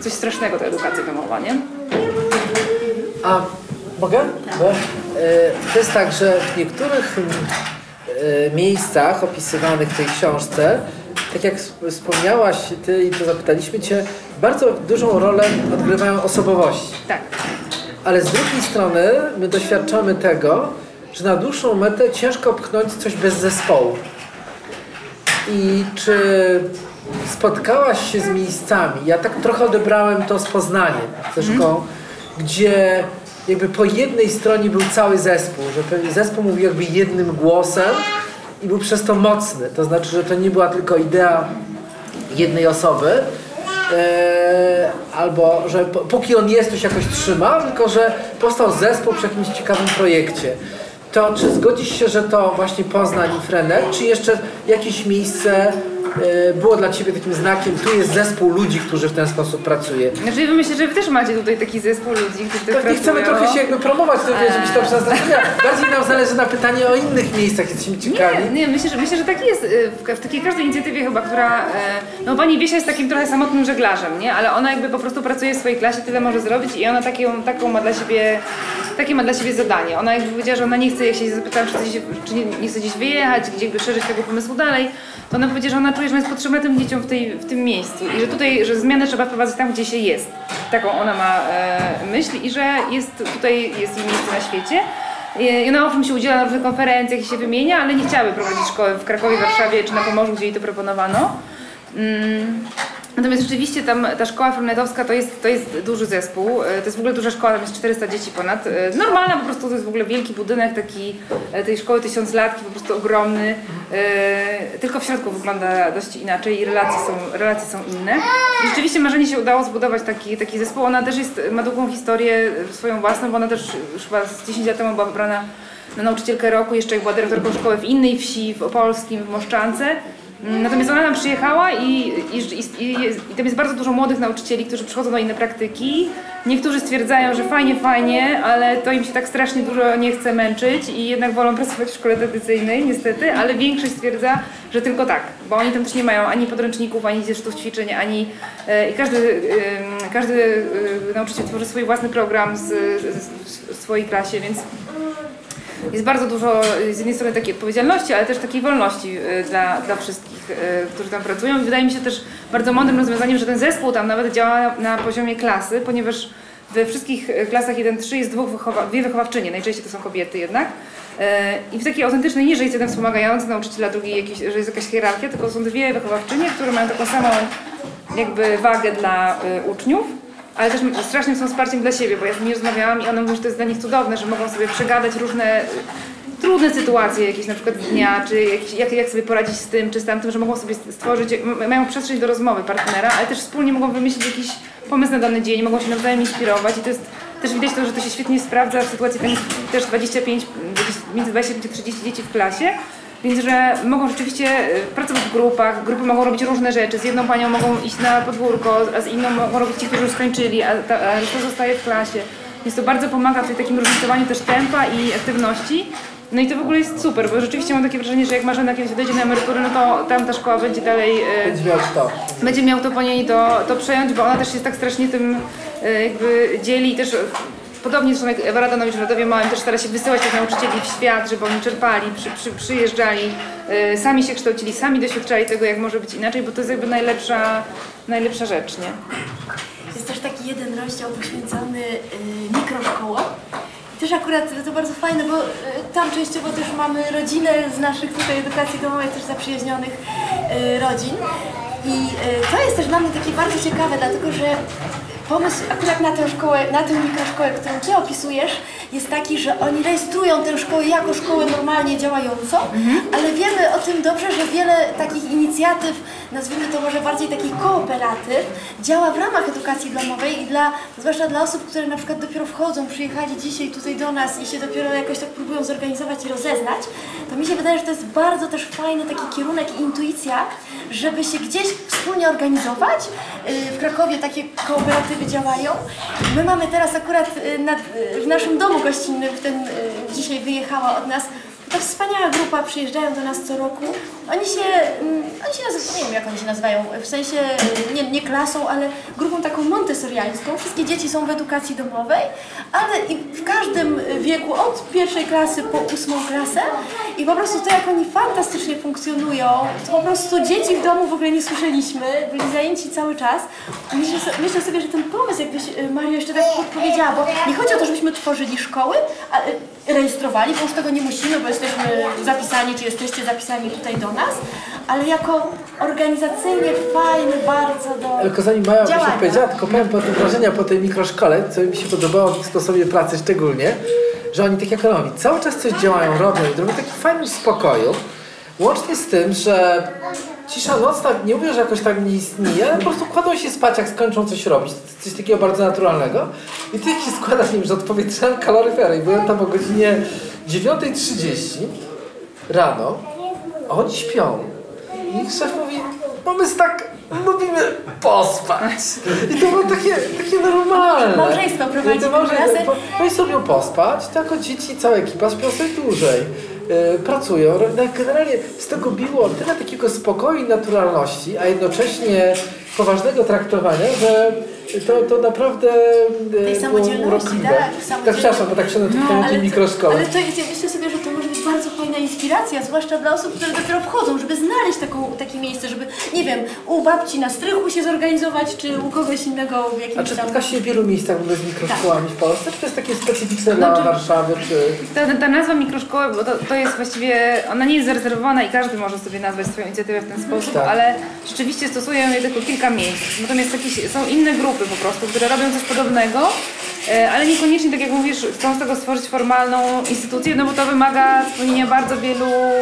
coś strasznego ta edukacja domowa, nie? A mogę? Bo, e, to jest tak, że w niektórych e, miejscach opisywanych w tej książce, tak jak sp- wspomniałaś ty i to zapytaliśmy cię, bardzo dużą rolę odgrywają osobowości. Tak. Ale z drugiej strony my doświadczamy tego, że na dłuższą metę ciężko pchnąć coś bez zespołu. I czy spotkałaś się z miejscami? Ja tak trochę odebrałem to z Poznaniem, ze szkołą, gdzie jakby po jednej stronie był cały zespół, że zespół mówił jakby jednym głosem i był przez to mocny. To znaczy, że to nie była tylko idea jednej osoby, e, albo że póki on jest, to się jakoś trzyma, tylko że powstał zespół przy jakimś ciekawym projekcie. To czy zgodzisz się, że to właśnie Poznań i Frenet, czy jeszcze jakieś miejsce było dla Ciebie takim znakiem, tu jest zespół ludzi, którzy w ten sposób pracuje? Znaczy myślę, że wy też macie tutaj taki zespół ludzi, którzy tak Pewnie chcemy pracują. trochę się jakby promować, to wiesz, żebyś to przedstawiła. Bardziej nam zależy na pytanie o innych miejscach, jesteśmy ciekawi. Nie, nie myślę, że, myślę, że tak jest. y, W, takiej każdej inicjatywie chyba, która... e, No pani Wiesia jest takim trochę samotnym żeglarzem, nie? Ale ona jakby po prostu pracuje w swojej klasie, tyle może zrobić i ona taką, taką ma dla siebie... Takie ma dla siebie zadanie. Ona jakby powiedziała, że ona nie chce, jak się zapytałam, czy, chce czy nie, nie chce gdzieś wyjechać, gdzie jakby szerzyć tego pomysłu dalej, to ona powiedziała, że ona czuje, że ona jest potrzebna tym dzieciom w, tej, w tym miejscu i że tutaj, że zmianę trzeba wprowadzać tam, gdzie się jest. Taką ona ma e, myśl i że jest tutaj jest jej miejsce na świecie. I ona owszem się udziela na różnych konferencjach i się wymienia, ale nie chciałaby prowadzić szkoły w Krakowie, Warszawie czy na Pomorzu, gdzie jej to proponowano. Mm. Natomiast rzeczywiście tam ta szkoła fernetowska to jest, to jest duży zespół, e, to jest w ogóle duża szkoła, tam jest 400 dzieci ponad. E, Normalna po prostu to jest w ogóle wielki budynek taki e, tej szkoły tysiąclatki, po prostu ogromny. Tylko w środku wygląda dość inaczej i relacje są, relacje są inne. I rzeczywiście marzenie się udało zbudować taki, taki zespół. Ona też jest, ma długą historię swoją własną, bo ona też już chyba z 10 lat temu była wybrana na nauczycielkę roku, jeszcze była dyrektorką szkoły w innej wsi, w Opolskim, w Moszczance. Mm, Natomiast ona nam przyjechała i, i, i, i, tam jest bardzo dużo młodych nauczycieli, którzy przychodzą na inne praktyki. Niektórzy stwierdzają, że fajnie, fajnie, ale to im się tak strasznie dużo nie chce męczyć i jednak wolą pracować w szkole tradycyjnej, niestety, ale większość stwierdza, że tylko tak, bo oni tam też nie mają ani podręczników, ani zesztów ćwiczeń, ani i każdy, em, każdy e, nauczyciel tworzy swój własny program z, z, w swojej klasie, więc jest bardzo dużo z jednej strony takiej odpowiedzialności, ale też takiej wolności y, dla, dla wszystkich, y, którzy tam pracują. Wydaje mi się też bardzo mądrym rozwiązaniem, że ten zespół tam nawet działa na poziomie klasy, ponieważ we wszystkich y, klasach 1-3 jest dwóch wychowa- dwie wychowawczynie, najczęściej to są kobiety jednak. I w takiej autentycznej, nie że jest jeden wspomagający nauczyciela, drugi jakiś, że jest jakaś hierarchia, tylko są dwie wychowawczynie, które mają taką samą jakby wagę dla uczniów ale też strasznym są wsparciem dla siebie, bo ja z nimi rozmawiałam i one mówią, że to jest dla nich cudowne, że mogą sobie przegadać różne y, trudne sytuacje jakieś na przykład dnia, czy jakieś, jak, jak sobie poradzić z tym, czy z tamtym, że mogą sobie stworzyć, mają przestrzeń do rozmowy partnera, ale też wspólnie mogą wymyślić jakiś pomysł na dany dzień, mogą się nawzajem inspirować i to jest też widać to, że to się świetnie sprawdza w sytuacji, tam jest też 25, 20, między 25 a 30 dzieci w klasie, więc że mogą rzeczywiście y, pracować w grupach, grupy mogą robić różne rzeczy. Z jedną panią mogą iść na podwórko, a z inną mogą robić ci, którzy już skończyli, a, ta, a reszta zostaje w klasie. Więc to bardzo pomaga w takim różnicowaniu też tempa i aktywności. No i to w ogóle jest super, bo rzeczywiście mam takie wrażenie, że jak Marzena kiedyś dojdzie na emeryturę, no to tam ta szkoła będzie dalej y, Będzie miał to. będzie miał to po niej to, to przejąć, bo ona też się tak strasznie tym e, jakby dzieli i też e, podobnie zresztą jak Radanowicz w Radowie Małym też stara się wysyłać tych nauczycieli w świat, żeby oni czerpali, przy, przy, przyjeżdżali, e, sami się kształcili, sami doświadczali tego, jak może być inaczej, bo to jest jakby najlepsza, najlepsza rzecz, nie? Jest też taki jeden rozdział poświęcony y, mikroszkołom. Też akurat to bardzo fajne, bo y, tam częściowo też mamy rodzinę z naszych tutaj edukacji domowej, też zaprzyjaźnionych y, rodzin. I y, to jest też dla mnie takie bardzo ciekawe, dlatego że pomysł akurat na tę szkołę, na tę mikroszkołę, którą Ty opisujesz, jest taki, że oni rejestrują tę szkołę jako szkołę normalnie działającą, ale wiemy o tym dobrze, że wiele takich inicjatyw, nazwijmy to może bardziej takich kooperatyw, działa w ramach edukacji domowej i dla, zwłaszcza dla osób, które na przykład dopiero wchodzą, przyjechali dzisiaj tutaj do nas i się dopiero jakoś tak próbują zorganizować i rozeznać, to mi się wydaje, że to jest bardzo też fajny taki kierunek i intuicja, żeby się gdzieś wspólnie organizować. Yy, W Krakowie takie kooperatywy działają. My mamy teraz akurat yy, nad, yy, w naszym domu gościnnym, w ten yy, dzisiaj wyjechała od nas to wspaniała grupa, przyjeżdżają do nas co roku. Oni się, mm, oni się nazywają, nie wiem jak oni się nazywają, w sensie y, nie, nie klasą, ale grupą taką montessoriańską. Wszystkie dzieci są w edukacji domowej, ale i w każdym wieku, od pierwszej klasy po ósmą klasę. I po prostu to, jak oni fantastycznie funkcjonują, to po prostu dzieci w domu w ogóle nie słyszeliśmy, byli zajęci cały czas. Myślę, myślę sobie, że ten pomysł, jakbyś y, Mario jeszcze tak podpowiedziała, bo nie chodzi o to, żebyśmy tworzyli szkoły, a, y, rejestrowali, bo już tego nie musimy, bo jesteśmy zapisani, czy jesteście zapisani tutaj do nas, ale jako organizacyjnie fajny bardzo do Tylko zanim Maja by się działania. powiedziała, tylko powiem po tym wrażenia po tej mikroszkole, co mi się podobało w sposobie pracy szczególnie, że oni tak jak oni cały czas coś działają, robią i robią w takim fajnym spokoju, łącznie z tym, że cisza nocna, nie mówię, że jakoś tak nie istnieje, ale po prostu kładą się spać, jak skończą coś robić, coś takiego bardzo naturalnego i ty się składa z nim, że odpowiedziałem kaloryfery byłem tam o godzinie 9.30 rano, a oni śpią. I ich szef mówi, no my tak lubimy pospać. I to było takie, takie normalne. Małżeństwo prowadzi I to małże- razem. po- Oni sobie pospać, tak jako dzieci, cała ekipa śpią sobie dłużej. Yy, pracują. No, Generalnie z tego biło tyle takiego spokoju i naturalności, a jednocześnie poważnego traktowania, że to, to naprawdę yy, Tej było samodzielności, urokliwe. tak, Tak, samodzielności. przepraszam, bo tak się na tym ale, tej mikroszkoły. ale to jest, ja myślę sobie, że to może być bardzo fajna inspiracja, zwłaszcza dla osób, które dopiero wchodzą, żeby znaleźć taką, takie miejsce, żeby, nie wiem, u babci na strychu się zorganizować, czy u kogoś innego w A jakimś czy tam... spotka się w wielu miejscach w ogóle z mikroszkołami w Polsce? Czy to jest takie specyficzne dla Znaczy- Warszawy, czy... Ta, ta nazwa mikroszkoły, bo to, to jest właściwie, ona nie jest zarezerwowana i każdy może sobie nazwać swoją inicjatywę w ten sposób, Tak. ale rzeczywiście stosują je tylko kilka miejsc. Natomiast jakieś, są inne grupy po prostu, które robią coś podobnego, e, ale niekoniecznie, tak jak mówisz, chcą z tego stworzyć formalną instytucję, no bo to wymaga spełnienia bardzo wielu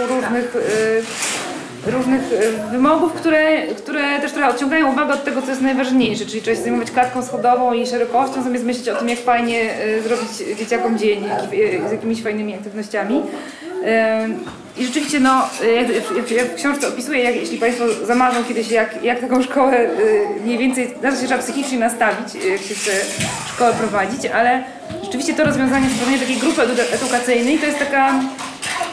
różnych e, różnych e, wymogów, które, które też trochę odciągają uwagę od tego, co jest najważniejsze, czyli trzeba się zajmować klatką schodową i szerokością, zamiast myśleć o tym, jak fajnie e, zrobić dzieciakom dzień z jakimiś fajnymi aktywnościami. I rzeczywiście, no, jak, jak, w książce opisuję, jak, jeśli Państwo zamarzą kiedyś, jak, jak taką szkołę mniej więcej, zawsze się trzeba psychicznie nastawić, jak się chce szkołę prowadzić, ale rzeczywiście to rozwiązanie stworzenia takiej grupy edu- edukacyjnej to jest taka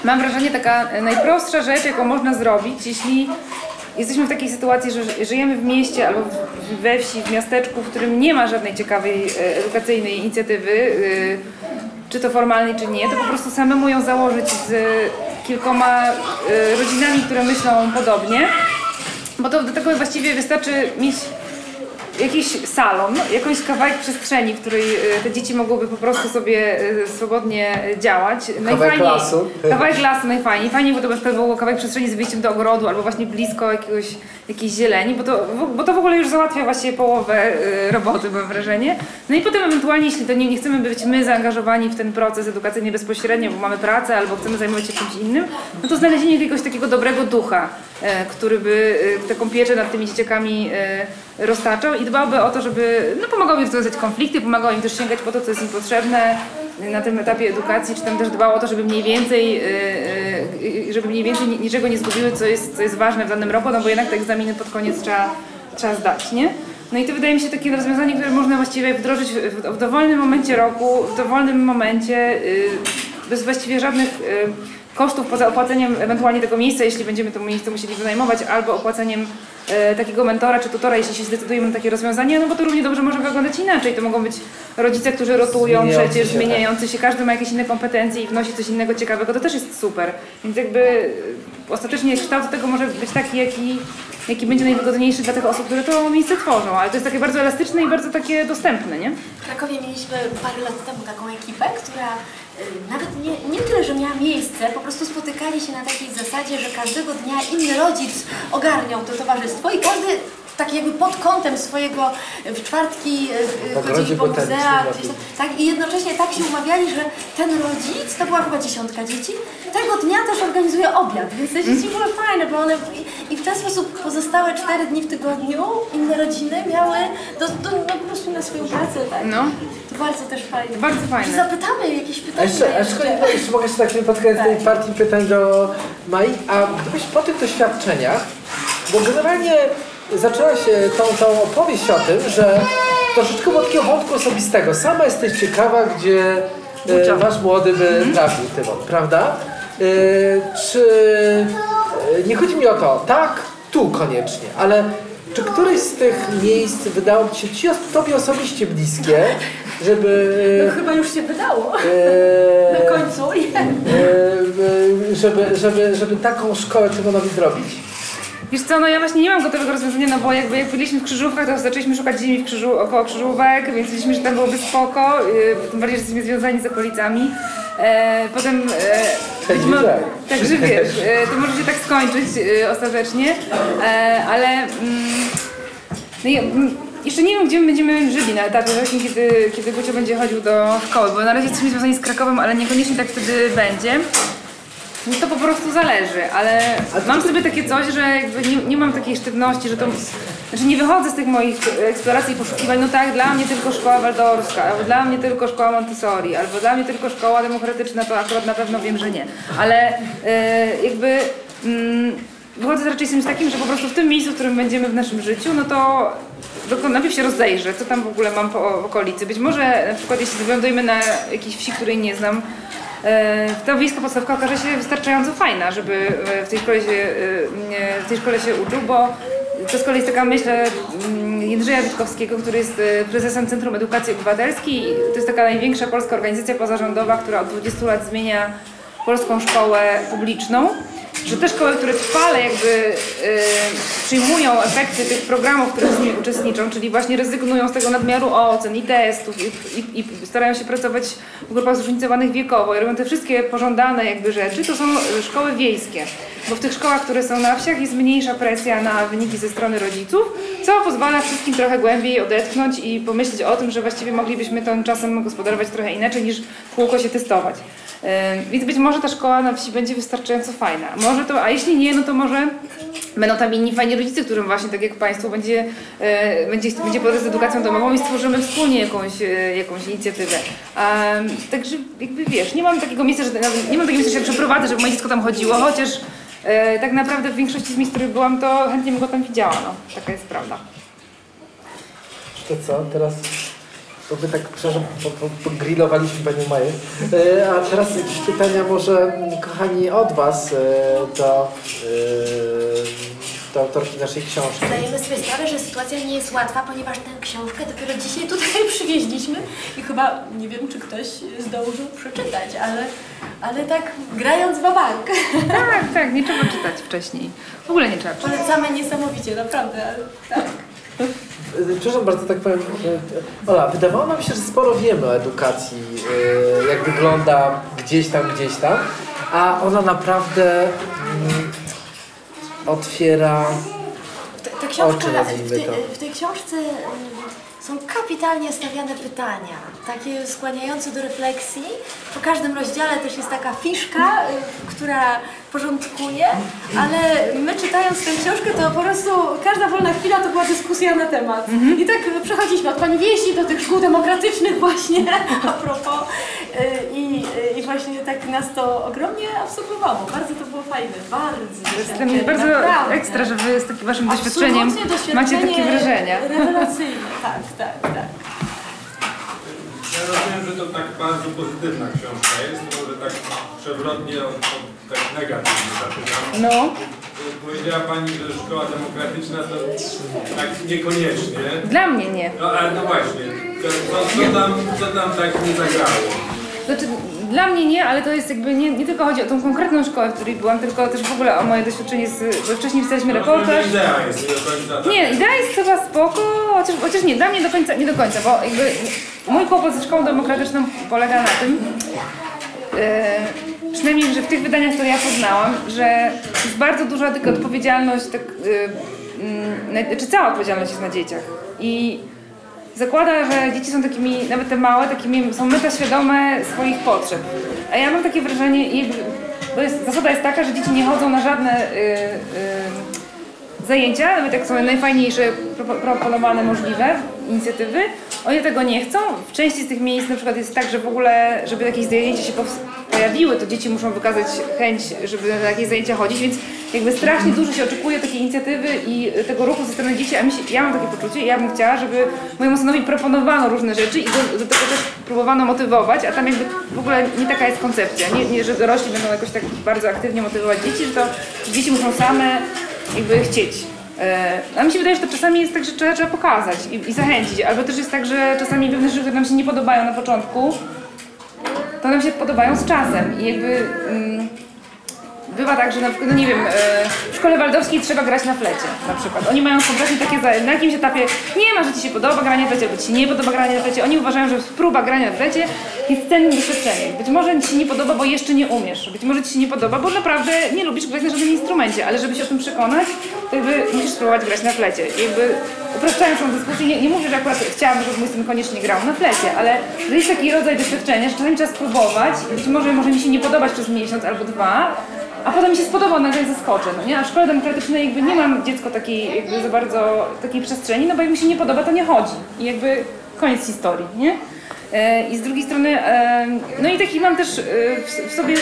Mam wrażenie, taka najprostsza rzecz, jaką można zrobić, jeśli jesteśmy w takiej sytuacji, że ży- żyjemy w mieście albo we wsi, w miasteczku, w którym nie ma żadnej ciekawej e, edukacyjnej inicjatywy, e, czy to formalnej, czy nie, to po prostu samemu ją założyć z kilkoma e, rodzinami, które myślą podobnie, bo to do tego właściwie wystarczy mieć jakiś salon, jakąś kawałek przestrzeni, w której e, te dzieci mogłyby po prostu sobie e, swobodnie działać. Kawałek lasu. Kawałek lasu najfajniej. Fajnie, bo to przykład było kawałek przestrzeni z wyjściem do ogrodu albo właśnie blisko jakiegoś, jakiejś zieleni, bo to, w- bo to w ogóle już załatwia właściwie połowę e, roboty, mam wrażenie. No i potem ewentualnie, jeśli to nie, nie chcemy być my zaangażowani w ten proces edukacyjny bezpośrednio, bo mamy pracę albo chcemy zajmować się czymś innym, no to znalezienie jakiegoś takiego dobrego ducha, który by e, taką pieczę nad tymi dzieciakami e, roztaczał i dbałby o to, żeby no, pomagał im rozwiązać konflikty, pomagał im też sięgać po to, co jest im potrzebne na tym etapie edukacji, czy tam też dbał o to, żeby mniej więcej, e, e, żeby mniej więcej ni- niczego nie zgubiły, co jest, co jest ważne w danym roku, no bo jednak te egzaminy pod koniec trzeba, trzeba zdać, nie? No i to wydaje mi się takie rozwiązanie, które można właściwie wdrożyć w, w, w dowolnym momencie roku, w dowolnym momencie, y, bez właściwie żadnych y, kosztów poza opłaceniem ewentualnie tego miejsca, jeśli będziemy to miejsce musieli wynajmować, albo opłaceniem e, takiego mentora czy tutora, jeśli się zdecydujemy na takie rozwiązanie, no bo to równie dobrze może wyglądać inaczej. To mogą być rodzice, którzy rotują Zmieniający przecież, się, tak. zmieniający się, każdy ma jakieś inne kompetencje i wnosi coś innego ciekawego, to też jest super. Więc jakby e, ostatecznie kształt tego może być taki, jaki, jaki będzie najwygodniejszy dla tych osób, które to miejsce tworzą, ale to jest takie bardzo elastyczne i bardzo takie dostępne, nie? W Krakowie mieliśmy parę lat temu taką ekipę, która nawet nie, nie tyle, że miała miejsce, po prostu spotykali się na takiej zasadzie, że każdego dnia inny rodzic ogarniał to towarzystwo i każdy tak jakby pod kątem swojego e, w czwartki e, W ogrodzie chodzili po muzeach, gdzieś tam, tak, i jednocześnie tak się umawiali, że ten rodzic, to była chyba dziesiątka dzieci, tego dnia też organizuje obiad, więc te dzieci były fajne, bo one i, i w ten sposób pozostałe cztery dni w tygodniu inne rodziny miały do, do, no, po prostu na swoją pracę, tak. No, To bardzo też fajne. bardzo fajne. Zapytamy jakieś A pytania. jeszcze, a jeszcze, no, jeszcze mogę się tak koniec tej Tak. partii pytań do Mai, a gdybyś po tych doświadczeniach, bo generalnie zaczęła się tą, tą opowieść o tym, że troszeczkę było takiego wątku osobistego. Sama jesteś ciekawa, gdzie e, wasz młody by trafił, Tymon, prawda? E, czy e, nie chodzi mi o to, tak, tu koniecznie, ale czy któreś z tych miejsc wydało ci się ci, tobie osobiście bliskie, żeby... No chyba już się wydało. e, Na końcu. e, żeby, żeby, żeby taką szkołę Tymonowi zrobić. Wiesz co, no ja właśnie nie mam gotowego rozwiązania, no bo jakby jak byliśmy w krzyżówkach, to zaczęliśmy szukać ziemi w krzyżu, około krzyżówek, więc myśleliśmy, że tam byłoby spoko, yy, tym bardziej, że jesteśmy związani z okolicami. E, potem... E, Tak wiedziałem. Także wiesz, e, to może się tak skończyć e, ostatecznie, e, ale... Mm, no i, mm, jeszcze nie wiem, gdzie my będziemy żyli na etapie właśnie, kiedy, kiedy Gucio będzie chodził do szkoły, bo na razie jesteśmy związani z Krakowem, ale niekoniecznie tak wtedy będzie. No to po prostu zależy, ale mam sobie takie coś, że jakby nie, nie mam takiej sztywności, że to... Znaczy nie wychodzę z tych moich eksploracji i poszukiwań, no tak, dla mnie tylko szkoła waldorska, albo dla mnie tylko szkoła Montessori, albo dla mnie tylko szkoła demokratyczna, to akurat na pewno wiem, że nie. Ale e, jakby... Mm, Wychodzę raczej z czymś takim, że po prostu w tym miejscu, w którym będziemy w naszym życiu, no to najpierw się rozejrzę, co tam w ogóle mam po okolicy. Być może na przykład jeśli wylądujemy na jakiejś wsi, której nie znam, ta wiejska podstawka okaże się wystarczająco fajna, żeby e, w tej szkole się, e, w tej szkole się uczył, bo to z kolei jest taka myśl mm, Jędrzeja Witkowskiego, który jest e, prezesem Centrum Edukacji Obywatelskiej. To jest taka największa polska organizacja pozarządowa, która od 20 lat zmienia polską szkołę publiczną że te szkoły, które trwale jakby y, przyjmują efekty tych programów, które z nimi uczestniczą, czyli właśnie rezygnują z tego nadmiaru ocen i testów i, i, i starają się pracować w grupach zróżnicowanych wiekowo i robią te wszystkie pożądane jakby rzeczy, to są szkoły wiejskie. Bo w tych szkołach, które są na wsiach jest mniejsza presja na wyniki ze strony rodziców, co pozwala wszystkim trochę głębiej odetchnąć i pomyśleć o tym, że właściwie moglibyśmy tym czasem gospodarować trochę inaczej niż w kółko się testować. Więc być może ta szkoła na wsi będzie wystarczająco fajna. Może to, a jeśli nie, no to może będą tam inni fajni rodzice, którym właśnie tak jak Państwu będzie, e, będzie, będzie podejść z edukacją domową i stworzymy wspólnie jakąś, e, jakąś inicjatywę. A, także jakby wiesz, nie mam takiego miejsca, że nie mam takiego miejsca, że przeprowadzę, żeby moje dziecko tam chodziło, chociaż e, tak naprawdę w większości z miejsc, w których byłam, to chętnie bym go tam widziała, no. Taka jest prawda. To co, teraz... Bo my tak, przepraszam, po- po- pogrillowaliśmy Panią Maję. E, a teraz jakieś pytania może, mm, kochani, od Was e, do, e, do autorki naszej książki. Zdajemy sobie sprawę, że sytuacja nie jest łatwa, ponieważ tę książkę dopiero dzisiaj tutaj przywieźliśmy i chyba nie wiem, czy ktoś zdążył przeczytać, ale, ale tak grając w bank. Tak, tak, nie trzeba czytać wcześniej. W ogóle nie trzeba czytać. Polecamy niesamowicie, naprawdę. ale Tak. E, Przepraszam bardzo, tak powiem. e, Ola, wydawało nam się, że sporo wiemy o edukacji, e, jak wygląda gdzieś tam, gdzieś tam, a ona naprawdę mm, otwiera Ta, ta Oczy w, nazwijmy tej, to. w tej książce są kapitalnie stawiane pytania, takie skłaniające do refleksji. Po każdym rozdziale też jest taka fiszka, y, która porządkuje, ale my czytając tę książkę, to po prostu każda wolna chwila to była dyskusja na temat. I tak przechodziliśmy od pani wieści do tych szkół demokratycznych właśnie, a propos. Y, I, y, I właśnie tak nas to ogromnie absorbowało. Bardzo to było fajne, bardzo. To jest dla mnie bardzo naprawdę. ekstra, że wy z takim waszym doświadczeniem Absolutnie macie takie doświadczenie wrażenia. Rewelacyjne, tak, tak, tak. Ja rozumiem, że to tak bardzo pozytywna książka jest, to może tak przewrotnie od, od tak negatywnie zapytam. No. Powiedziała Pani, że szkoła demokratyczna to tak niekoniecznie. Dla mnie nie. No ale no właśnie, to, co, co, tam, co tam tak nie zagrało? Znaczy, dla mnie nie, ale to jest jakby nie, nie tylko chodzi o tą konkretną szkołę, w której byłam, tylko też w ogóle o moje doświadczenie z, bo wcześniej pisaliśmy reportaż. idea jest nie. Nie, idea jest chyba spoko, chociaż, chociaż nie, dla mnie do końca, nie do końca, bo jakby mój kłopot ze szkołą demokratyczną polega na tym, e, przynajmniej, że w tych wydaniach, które ja poznałam, że jest bardzo duża taka odpowiedzialność tak, mm, na- znaczy cała odpowiedzialność jest na dzieciach. I zakłada, że dzieci są takimi, nawet te małe, takimi są metaświadome swoich potrzeb. A ja mam takie wrażenie, i bo jest, zasada jest taka, że dzieci nie chodzą na żadne y, y, zajęcia, nawet jak są najfajniejsze, propo- proponowane możliwe inicjatywy, oni tego nie chcą. W części z tych miejsc na przykład jest tak, że w ogóle, żeby jakieś zajęcia się pojawiły, to dzieci muszą wykazać chęć, żeby na jakieś zajęcia chodzić, więc jakby strasznie dużo się oczekuje takiej inicjatywy i tego ruchu ze strony dzieci, a mi się, ja mam takie poczucie i ja bym chciała, żeby mojemu synowi proponowano różne rzeczy i do, do tego też próbowano motywować, a tam jakby w ogóle nie taka jest koncepcja, nie, nie że dorośli będą jakoś tak bardzo aktywnie motywować dzieci, że to dzieci muszą same jakby chcieć. E, A mi się wydaje, że to czasami jest tak, że trzeba, trzeba pokazać i, i zachęcić, albo też jest tak, że czasami pewne rzeczy, które nam się nie podobają na początku, to nam się podobają z czasem i jakby mm, bywa tak, że na przykład, no nie wiem, e, w szkole waldowskiej trzeba grać na flecie na przykład. Oni mają kompletnie takie, na jakimś etapie nie ma, że ci się podoba granie na flecie, albo ci się nie podoba granie na flecie. Oni uważają, że próba grania na flecie jest cennym doświadczeniem. Być może ci się nie podoba, bo jeszcze nie umiesz. Być może ci się nie podoba, bo naprawdę nie lubisz grać na żadnym instrumencie, ale żeby się o tym przekonać, to jakby musisz spróbować grać na flecie. I jakby upraszczając tą dyskusję, nie, nie mówię, że akurat chciałabym, żeby mój syn koniecznie grał na flecie, ale to jest taki rodzaj doświadczenia, że czasami trzeba spróbować być może może mi się nie podobać przez miesiąc albo dwa, a potem mi się spodoba, nagle zaskoczę, no nie? A w szkole demokratycznej jakby nie mam dziecko takiej jakby za bardzo takiej przestrzeni, no bo jak mi się nie podoba, to nie chodzi. I jakby koniec historii, nie? E, I z drugiej strony, e, no i taki mam też e, w, w sobie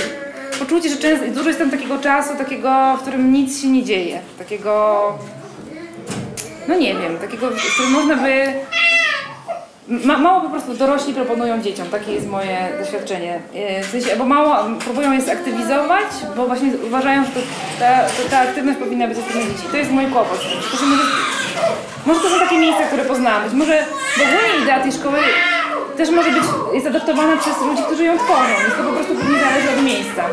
poczucie, że często, dużo jest tam takiego czasu, takiego, w którym nic się nie dzieje. Takiego, no nie wiem, takiego, w którym można by Ma, mało po prostu dorośli proponują dzieciom, takie jest moje doświadczenie. E, W sensie, bo mało próbują je zaktywizować, bo właśnie uważają, że to, ta, to, ta aktywność powinna być strony dzieci. To jest mój kłopot. To, że może, może to są takie miejsca, które poznałam. Być może w ogóle idea tej szkoły też może być, jest adaptowana przez ludzi, którzy ją tworzą, więc to po prostu pewnie zależy od miejsca.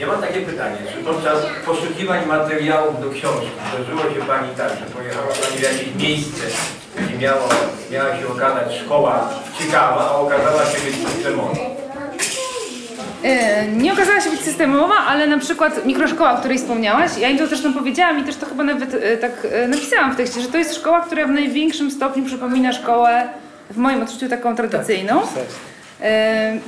Ja mam takie pytanie, czy podczas poszukiwań materiałów do książki zdarzyło się Pani tak, że pojechała Pani w jakieś miejsce, gdzie miało, miała się okazać szkoła ciekawa, a okazała się być systemowa? E, Nie okazała się być systemowa, ale na przykład mikroszkoła, o której wspomniałaś, ja im to zresztą powiedziałam i też to chyba nawet e, tak e, napisałam w tekście, że to jest szkoła, która w największym stopniu przypomina szkołę w moim odczuciu taką tradycyjną. E,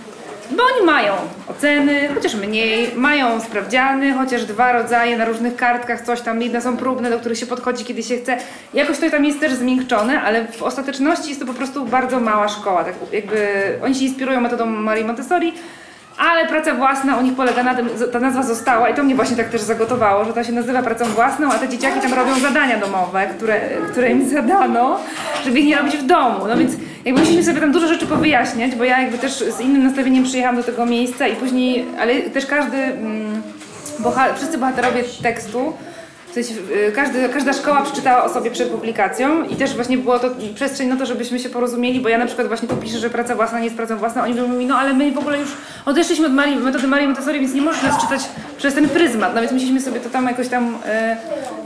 Bo oni mają oceny, chociaż mniej, mają sprawdziany, chociaż dwa rodzaje na różnych kartkach, coś tam, jedne są próbne, do których się podchodzi, kiedy się chce. Jakoś to tam jest też zmiękczone, ale w ostateczności jest to po prostu bardzo mała szkoła. Tak jakby oni się inspirują metodą Marii Montessori, ale praca własna u nich polega na tym, ta nazwa została i to mnie właśnie tak też zagotowało, że to się nazywa pracą własną, a te dzieciaki tam robią zadania domowe, które, które im zadano, żeby ich nie robić w domu. No więc jakby musieliśmy sobie tam dużo rzeczy powyjaśniać, bo ja jakby też z innym nastawieniem przyjechałam do tego miejsca i później, ale też każdy, mm, boha, wszyscy bohaterowie tekstu w sensie, y, każdy, każda szkoła przeczytała o sobie przed publikacją i też właśnie było to przestrzeń na to, żebyśmy się porozumieli, bo ja na przykład właśnie tu piszę, że praca własna nie jest pracą własną, oni mówią mi, no ale my w ogóle już odeszliśmy od Marii, metody Marii Montessori, więc nie możesz nas czytać przez ten pryzmat, no więc musieliśmy sobie to tam jakoś tam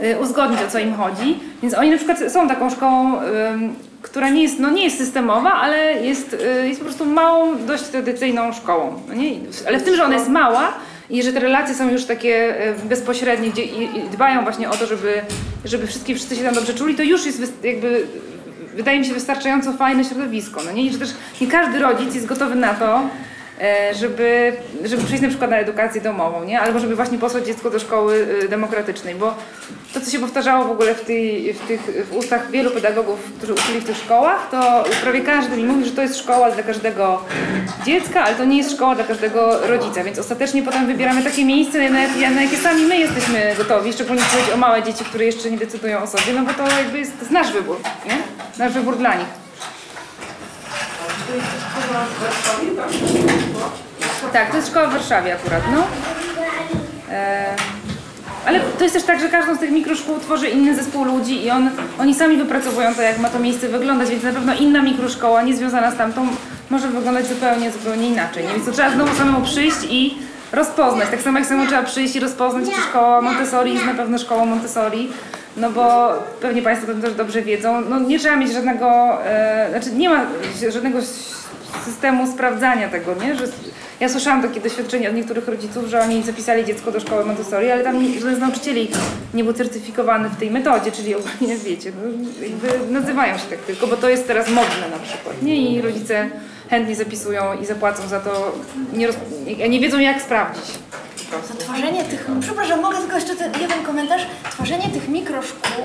y, y, uzgodnić, o co im chodzi. Więc oni na przykład są taką szkołą, która nie jest, no nie jest systemowa, ale jest, y, jest po prostu małą, dość tradycyjną szkołą. No nie? Ale w tym, że ona jest mała, i że te relacje są już takie e, bezpośrednie, gdzie i, i dbają właśnie o to, żeby, żeby wszystkie, wszyscy się tam dobrze czuli, to już jest jakby, wydaje mi się, wystarczająco fajne środowisko. No nie? Że też nie każdy rodzic jest gotowy na to, żeby, żeby przyjść na przykład na edukację domową, nie? albo żeby właśnie posłać dziecko do szkoły e, demokratycznej, bo to, co się powtarzało w ogóle w, tej, w, tych, w ustach wielu pedagogów, którzy uczyli w tych szkołach, to prawie każdy mi mówi, że to jest szkoła dla każdego dziecka, ale to nie jest szkoła dla każdego rodzica, więc ostatecznie potem wybieramy takie miejsce, na, jakie- na jakie sami my jesteśmy gotowi, szczególnie chodzi o małe dzieci, które jeszcze nie decydują o sobie, no bo to jakby jest, to jest nasz wybór, nie? Nasz wybór dla nich. Tak, to jest szkoła w Warszawie akurat, no. E, ale to jest też tak, że każdą z tych mikroszkół tworzy inny zespół ludzi i on, oni sami wypracowują to, jak ma to miejsce wyglądać, więc na pewno inna mikroszkoła, niezwiązana z tamtą, może wyglądać zupełnie, zupełnie inaczej. Nie? Więc to trzeba znowu samemu przyjść i rozpoznać. Tak samo jak samemu trzeba przyjść i rozpoznać, czy szkoła Montessori jest na pewno szkołą Montessori, no bo pewnie Państwo to też dobrze wiedzą. No nie trzeba mieć żadnego, e, znaczy nie ma żadnego systemu sprawdzania tego, nie? Że ja słyszałam takie doświadczenia od niektórych rodziców, że oni zapisali dziecko do szkoły Montessori, ale tam żaden z nauczycieli nie był certyfikowany w tej metodzie, czyli ogólnie wiecie, no, nazywają się tak tylko, bo to jest teraz modne na przykład, nie? I rodzice chętnie zapisują i zapłacą za to, nie, roz, nie wiedzą jak sprawdzić. Prostu. To tworzenie tych, przepraszam, mogę tylko jeszcze ten jeden komentarz? Tworzenie tych mikroszkół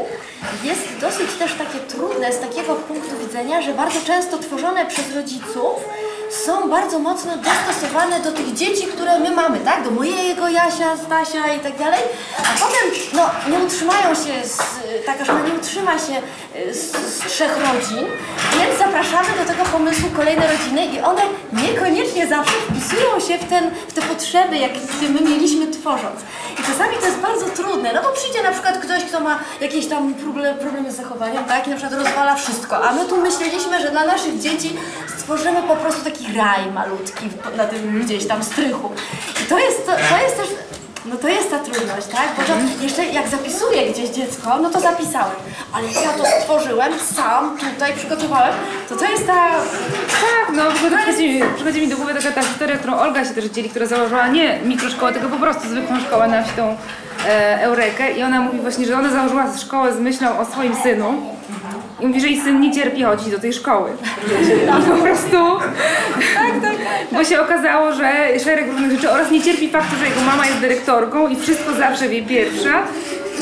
jest dosyć też takie trudne z takiego punktu widzenia, że bardzo często tworzone przez rodziców są bardzo mocno dostosowane do tych dzieci, które my mamy, tak? Do mojego Jasia, Stasia i tak dalej, a potem no, nie utrzymają się, z, taka szkoła nie utrzyma się y, z, z trzech rodzin, więc zapraszamy do tego pomysłu kolejne rodziny i one niekoniecznie zawsze wpisują się w, ten, w te potrzeby, jakie my mieliśmy tworząc. I czasami to jest bardzo trudne, no bo przyjdzie na przykład ktoś, kto ma jakieś tam problem, problemy z zachowaniem, tak, i na przykład rozwala wszystko, a my tu myśleliśmy, że dla naszych dzieci stworzymy po prostu taki raj malutki w- na tym gdzieś tam strychu. I to jest, to, to jest też no to jest ta trudność, tak? Bo to jeszcze jak zapisuję gdzieś dziecko, no to zapisałem. Ale jak ja to stworzyłem, sam tutaj przygotowałem, to to jest ta... Tak, no w ogóle przychodzi, mi- przychodzi mi do głowy taka ta historia, którą Olga się też dzieli, która założyła nie mikroszkołę, tylko po prostu zwykłą szkołę na wsi tą e, Eurekę i ona mówi właśnie, że ona założyła szkołę z myślą o swoim synu i mówi, że jej syn nie cierpi chodzić do tej szkoły. I po prostu, tak, tak, bo się okazało, że szereg różnych rzeczy oraz nie cierpi faktu, że jego mama jest dyrektorką i wszystko zawsze wie pierwsza.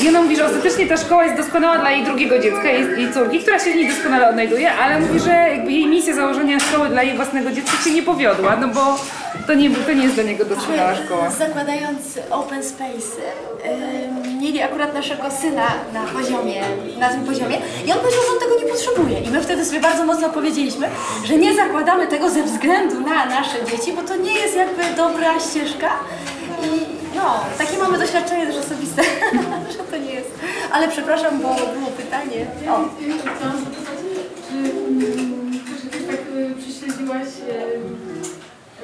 I ona mówi, że ostatecznie ta szkoła jest doskonała dla jej drugiego dziecka, jej, jej córki, która się w niej doskonale odnajduje, ale mówi, że jakby jej misja założenia szkoły dla jej własnego dziecka się nie powiodła, no bo to nie, to nie jest dla niego doskonała szkoła. Zakładając open space, ym, mieli akurat naszego syna na poziomie, na tym poziomie i on powiedział, że on tego nie potrzebuje. I my wtedy sobie bardzo mocno powiedzieliśmy, że nie zakładamy tego ze względu na nasze dzieci, bo to nie jest jakby dobra ścieżka. I no, takie mamy doświadczenie też osobiste, że to nie jest. Ale przepraszam, bo było pytanie. O. Mm, tak y, prześledziłaś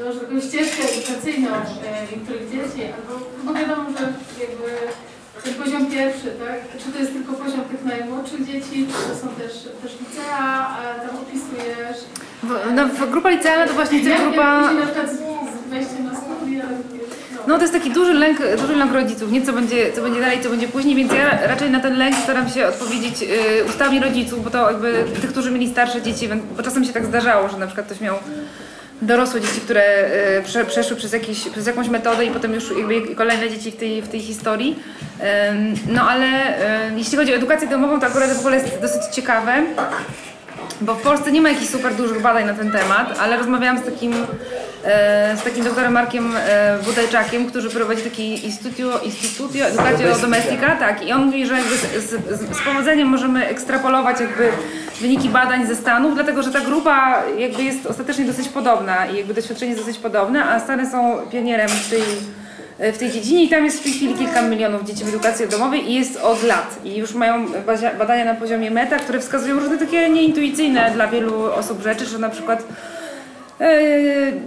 y, może taką ścieżkę edukacyjną y, niektórych dzieci, albo no wiadomo, że jakby ten poziom pierwszy, tak? Czy to jest tylko poziom tych najmłodszych dzieci, czy to są też, też licea, tam opisujesz? W, no, w grupa licealna to właśnie Jak, jak grupa... później na przykład z, z wejściem na studia, no. No to jest taki duży lęk, duży lęk rodziców, nie co będzie, co będzie dalej, co będzie później, więc ja raczej na ten lęk staram się odpowiedzieć y, ustami rodziców, bo to jakby tych, którzy mieli starsze dzieci, bo czasem się tak zdarzało, że na przykład ktoś miał dorosłe dzieci, które y, prze, przeszły przez, jakiś, przez jakąś metodę i potem już jakby kolejne dzieci w tej, w tej historii. No ale y, jeśli chodzi o edukację domową, to akurat w ogóle jest dosyć ciekawe. Bo w Polsce nie ma jakichś super dużych badań na ten temat, ale rozmawiałam z takim, e, z takim doktorem Markiem e, Budajczakiem, który prowadzi taki Instytutio, Instytutio Educatio Domestica, tak, i on mówi, że z, z, z, powodzeniem możemy ekstrapolować jakby wyniki badań ze Stanów, dlatego że ta grupa jakby jest ostatecznie dosyć podobna i jakby doświadczenie jest dosyć podobne, a Stany są pionierem w tej w tej dziedzinie. I tam jest w tej chwili kilka milionów dzieci w edukacji domowej i jest od lat. I już mają badania na poziomie meta, które wskazują różne takie nieintuicyjne dla wielu osób rzeczy, że na przykład e,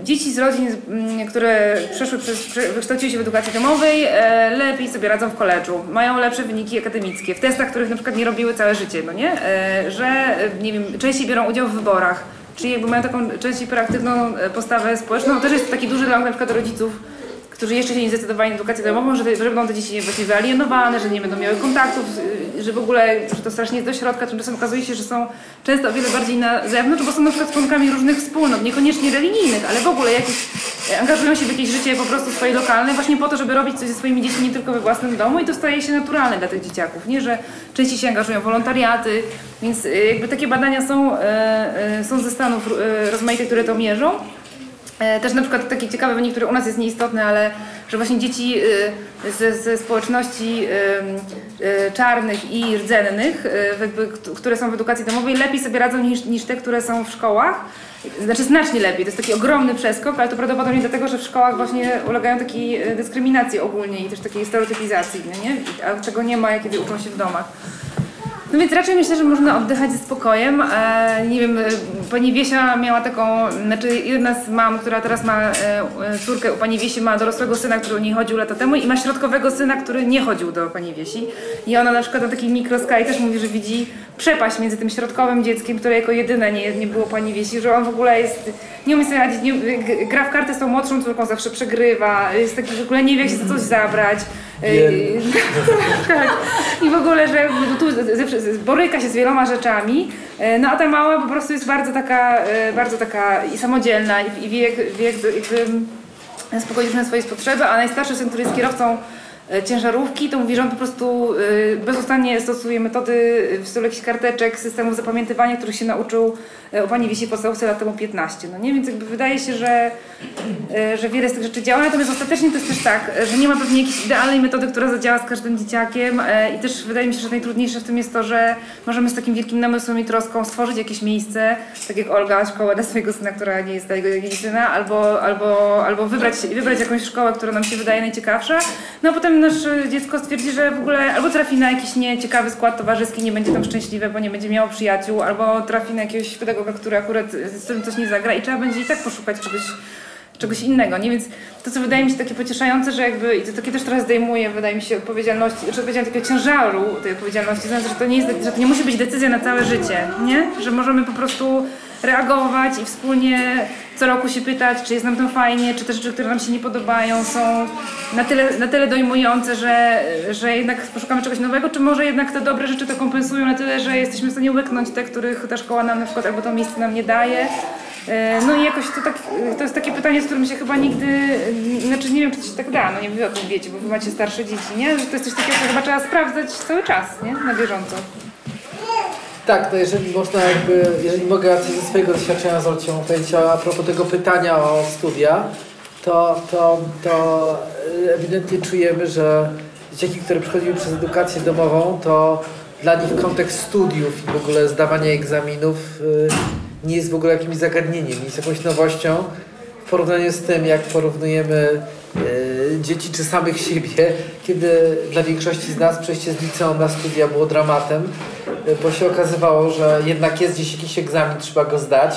dzieci z rodzin, mm, które przeszły przez, prze, wykształciły się w edukacji domowej, e, lepiej sobie radzą w koledżu, mają lepsze wyniki akademickie, w testach, których na przykład nie robiły całe życie, no nie? E, że, e, nie wiem, częściej biorą udział w wyborach, czyli jakby mają taką częściej proaktywną e, postawę społeczną. Też jest taki duży lęk na przykład rodziców, którzy jeszcze się nie zdecydowali na edukację domową, że, że będą te dzieci właśnie wyalienowane, że nie będą miały kontaktów, y, że w ogóle, że to strasznie jest do środka, tymczasem okazuje się, że są często o wiele bardziej na zewnątrz, bo są na przykład członkami różnych wspólnot, niekoniecznie religijnych, ale w ogóle jakieś, e, angażują się w jakieś życie po prostu swoje lokalne, właśnie po to, żeby robić coś ze swoimi dziećmi nie tylko we własnym domu i to staje się naturalne dla tych dzieciaków, nie, że częściej się angażują w wolontariaty, więc y, jakby takie badania są, e, e, są ze Stanów e, rozmaite, które to mierzą. E, Też na przykład taki ciekawy wynik, który u nas jest nieistotny, ale że właśnie dzieci y, ze, ze społeczności y, y, czarnych i rdzennych, które są w edukacji domowej, lepiej sobie radzą niż, niż te, które są w szkołach. Znaczy znacznie lepiej, to jest taki ogromny przeskok, ale to prawdopodobnie dlatego, że w szkołach właśnie ulegają takiej dyskryminacji ogólnie i też takiej stereotypizacji, no nie? A czego nie ma, kiedy uczą się w domach. No więc raczej myślę, że można oddychać ze spokojem. E, nie wiem, e, pani Wiesia miała taką, znaczy jedna z mam, która teraz ma e, córkę u pani Wiesi, ma dorosłego syna, który u niej chodził lata temu i ma środkowego syna, który nie chodził do pani Wiesi. I ona na przykład na takiej mikroskali też mówi, że widzi przepaść między tym środkowym dzieckiem, które jako jedyne nie, nie było pani Wiesi, że on w ogóle jest, nie umie sobie radzić, nie, gra w karty z tą młodszą córką, zawsze przegrywa, jest taki w ogóle nie wie jak się za coś zabrać. E, tak. I w ogóle, że jakby tu ze- ze- boryka się z wieloma rzeczami, e, no a ta mała po prostu jest bardzo taka, e, bardzo taka i samodzielna i, i wie, wie jak, jakby zaspokoić różne swoje potrzeby, a najstarszy syn, który jest kierowcą e, ciężarówki, to mówi, że on po prostu e, bezustannie stosuje metody w stylu jakichś karteczek, systemów zapamiętywania, których się nauczył e, u pani Wisi podstawówce lat temu 15. No nie, więc jakby wydaje się, że, e, że wiele z tych rzeczy działa, natomiast ostatecznie to jest też tak, e, że nie ma pewnie jakiejś idealnej metody, która zadziała z każdym dzieciakiem e, i też wydaje mi się, że najtrudniejsze w tym jest to, że możemy z takim wielkim namysłem i troską stworzyć jakieś miejsce, tak jak Olga, szkoła dla swojego syna, która nie jest dla jego syna, albo, albo, albo wybrać, wybrać jakąś szkołę, która nam się wydaje najciekawsza, no a potem nasze dziecko stwierdzi, że w ogóle albo trafi na jakiś nieciekawy skład towarzyski, nie będzie tam szczęśliwe, bo nie będzie miało przyjaciół, albo trafi na jakiegoś pedagoga, który akurat z którym coś nie zagra i trzeba będzie i tak poszukać czegoś czegoś innego, nie? Więc to, co wydaje mi się takie pocieszające, że jakby, i to takie też trochę zdejmuje, wydaje mi się, odpowiedzialności, czy odpowiedzialności takiego ciężaru tej odpowiedzialności, znaczy, że to nie jest, że to nie musi być decyzja na całe życie, nie? Że możemy po prostu reagować i wspólnie co roku się pytać, czy jest nam tam fajnie, czy te rzeczy, które nam się nie podobają są na tyle, na tyle dojmujące, że, że jednak poszukamy czegoś nowego, czy może jednak te dobre rzeczy to kompensują na tyle, że jesteśmy w stanie łyknąć te, których ta szkoła nam na przykład albo to miejsce nam nie daje. E, No i jakoś to, tak, to jest takie pytanie, z którym się chyba nigdy, znaczy nie wiem, czy to się tak da, no nie wy o tym wiecie, bo wy macie starsze dzieci, nie? Że to jest coś takiego, co chyba trzeba sprawdzać cały czas, nie? Na bieżąco. Tak, to jeżeli można jakby, jeżeli mogę coś ze swojego doświadczenia z Olcią powiedzieć a propos tego pytania o studia, to, to, to y, ewidentnie czujemy, że dzieciaki, które przychodziły przez edukację domową, to dla nich kontekst studiów i w ogóle zdawania egzaminów y, nie jest w ogóle jakimś zagadnieniem, nie jest jakąś nowością w porównaniu z tym, jak porównujemy dzieci czy samych siebie, kiedy dla większości z nas przejście z liceum na studia było dramatem, y, bo się okazywało, że jednak jest gdzieś jakiś egzamin, trzeba go zdać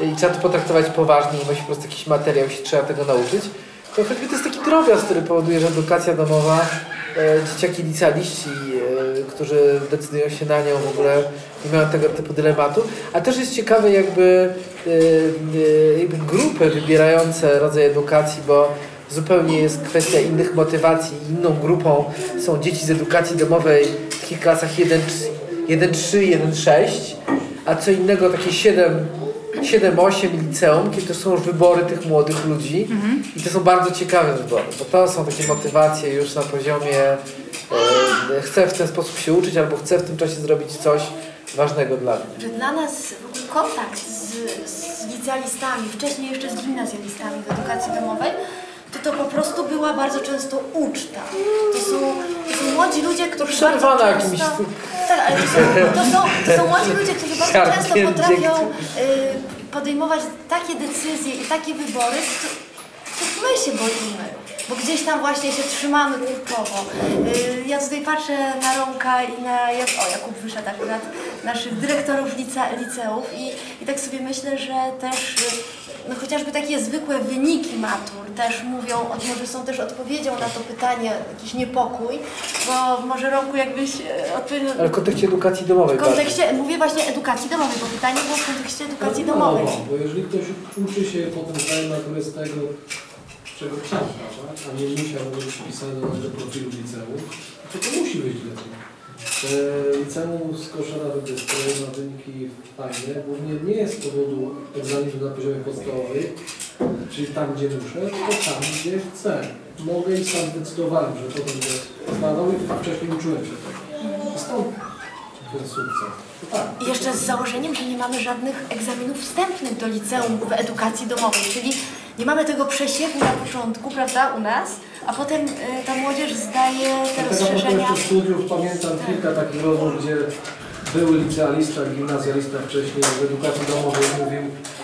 y, i trzeba to potraktować poważnie i musi po prostu jakiś materiał się trzeba tego nauczyć. To choćby to jest taki drobiazg, który powoduje, że edukacja domowa, e, dzieciaki licealiści, e, którzy decydują się na nią w ogóle nie mają tego typu dylematu. A też jest ciekawe jakby, e, e, jakby grupy wybierające rodzaj edukacji, bo zupełnie jest kwestia innych motywacji. Inną grupą są dzieci z edukacji domowej w takich klasach 1, 1-3, 1-6, a co innego takie 7 7-8 liceum, kiedy to są już wybory tych młodych ludzi i to są bardzo ciekawe wybory, bo to są takie motywacje już na poziomie e, chcę w ten sposób się uczyć albo chcę w tym czasie zrobić coś ważnego dla mnie. że dla nas w ogóle kontakt z, z licealistami, wcześniej jeszcze z gimnazjalistami w edukacji domowej, to to po prostu była bardzo często uczta. To są, to są młodzi ludzie, którzy Przerwana bardzo jakimś- często... Tak, ale to są, to, są, to są młodzi ludzie, którzy bardzo często Siarkiem potrafią y, podejmować takie decyzje i takie wybory, których my się boimy. Bo gdzieś tam właśnie się trzymamy kurczowo. Y, Ja tutaj patrzę na Romka i na Jak- o, Jakub wyszedł akurat, naszych dyrektorów lice, liceów i, i tak sobie myślę, że też no chociażby takie zwykłe wyniki matur też mówią, może są też odpowiedzią na to pytanie, jakiś niepokój, bo może Romku jakbyś e, odpowiedział... Ale w kontekście edukacji domowej W kontekście, mówię właśnie edukacji domowej, bo pytanie było w kontekście edukacji domowej. No, bo jeżeli ktoś uczy się potem zdaje maturę z tego, czego chciał, prawda? a nie musiał być wpisany do tego profilu liceum, to to musi być lepiej. E, Liceum z Koszara Wybystre ma wyniki fajne, głównie nie jest z powodu egzaminu na poziomie podstawowym, czyli tam, gdzie muszę, tylko tam, gdzie chcę. Mogę i sam decydowałem, że to będę zdawał i wcześniej uczyłem się tego. Stąd ten sukces. Tak. Jeszcze z założeniem, że nie mamy żadnych egzaminów wstępnych do liceum w edukacji domowej, czyli nie mamy tego przesiewu na początku, prawda, u nas, a potem y, ta młodzież zdaje te Dlatego po rozszerzenia. prostu studiów pamiętam kilka takich rozmów, gdzie były licealista, gimnazjalista wcześniej w edukacji domowej mówił,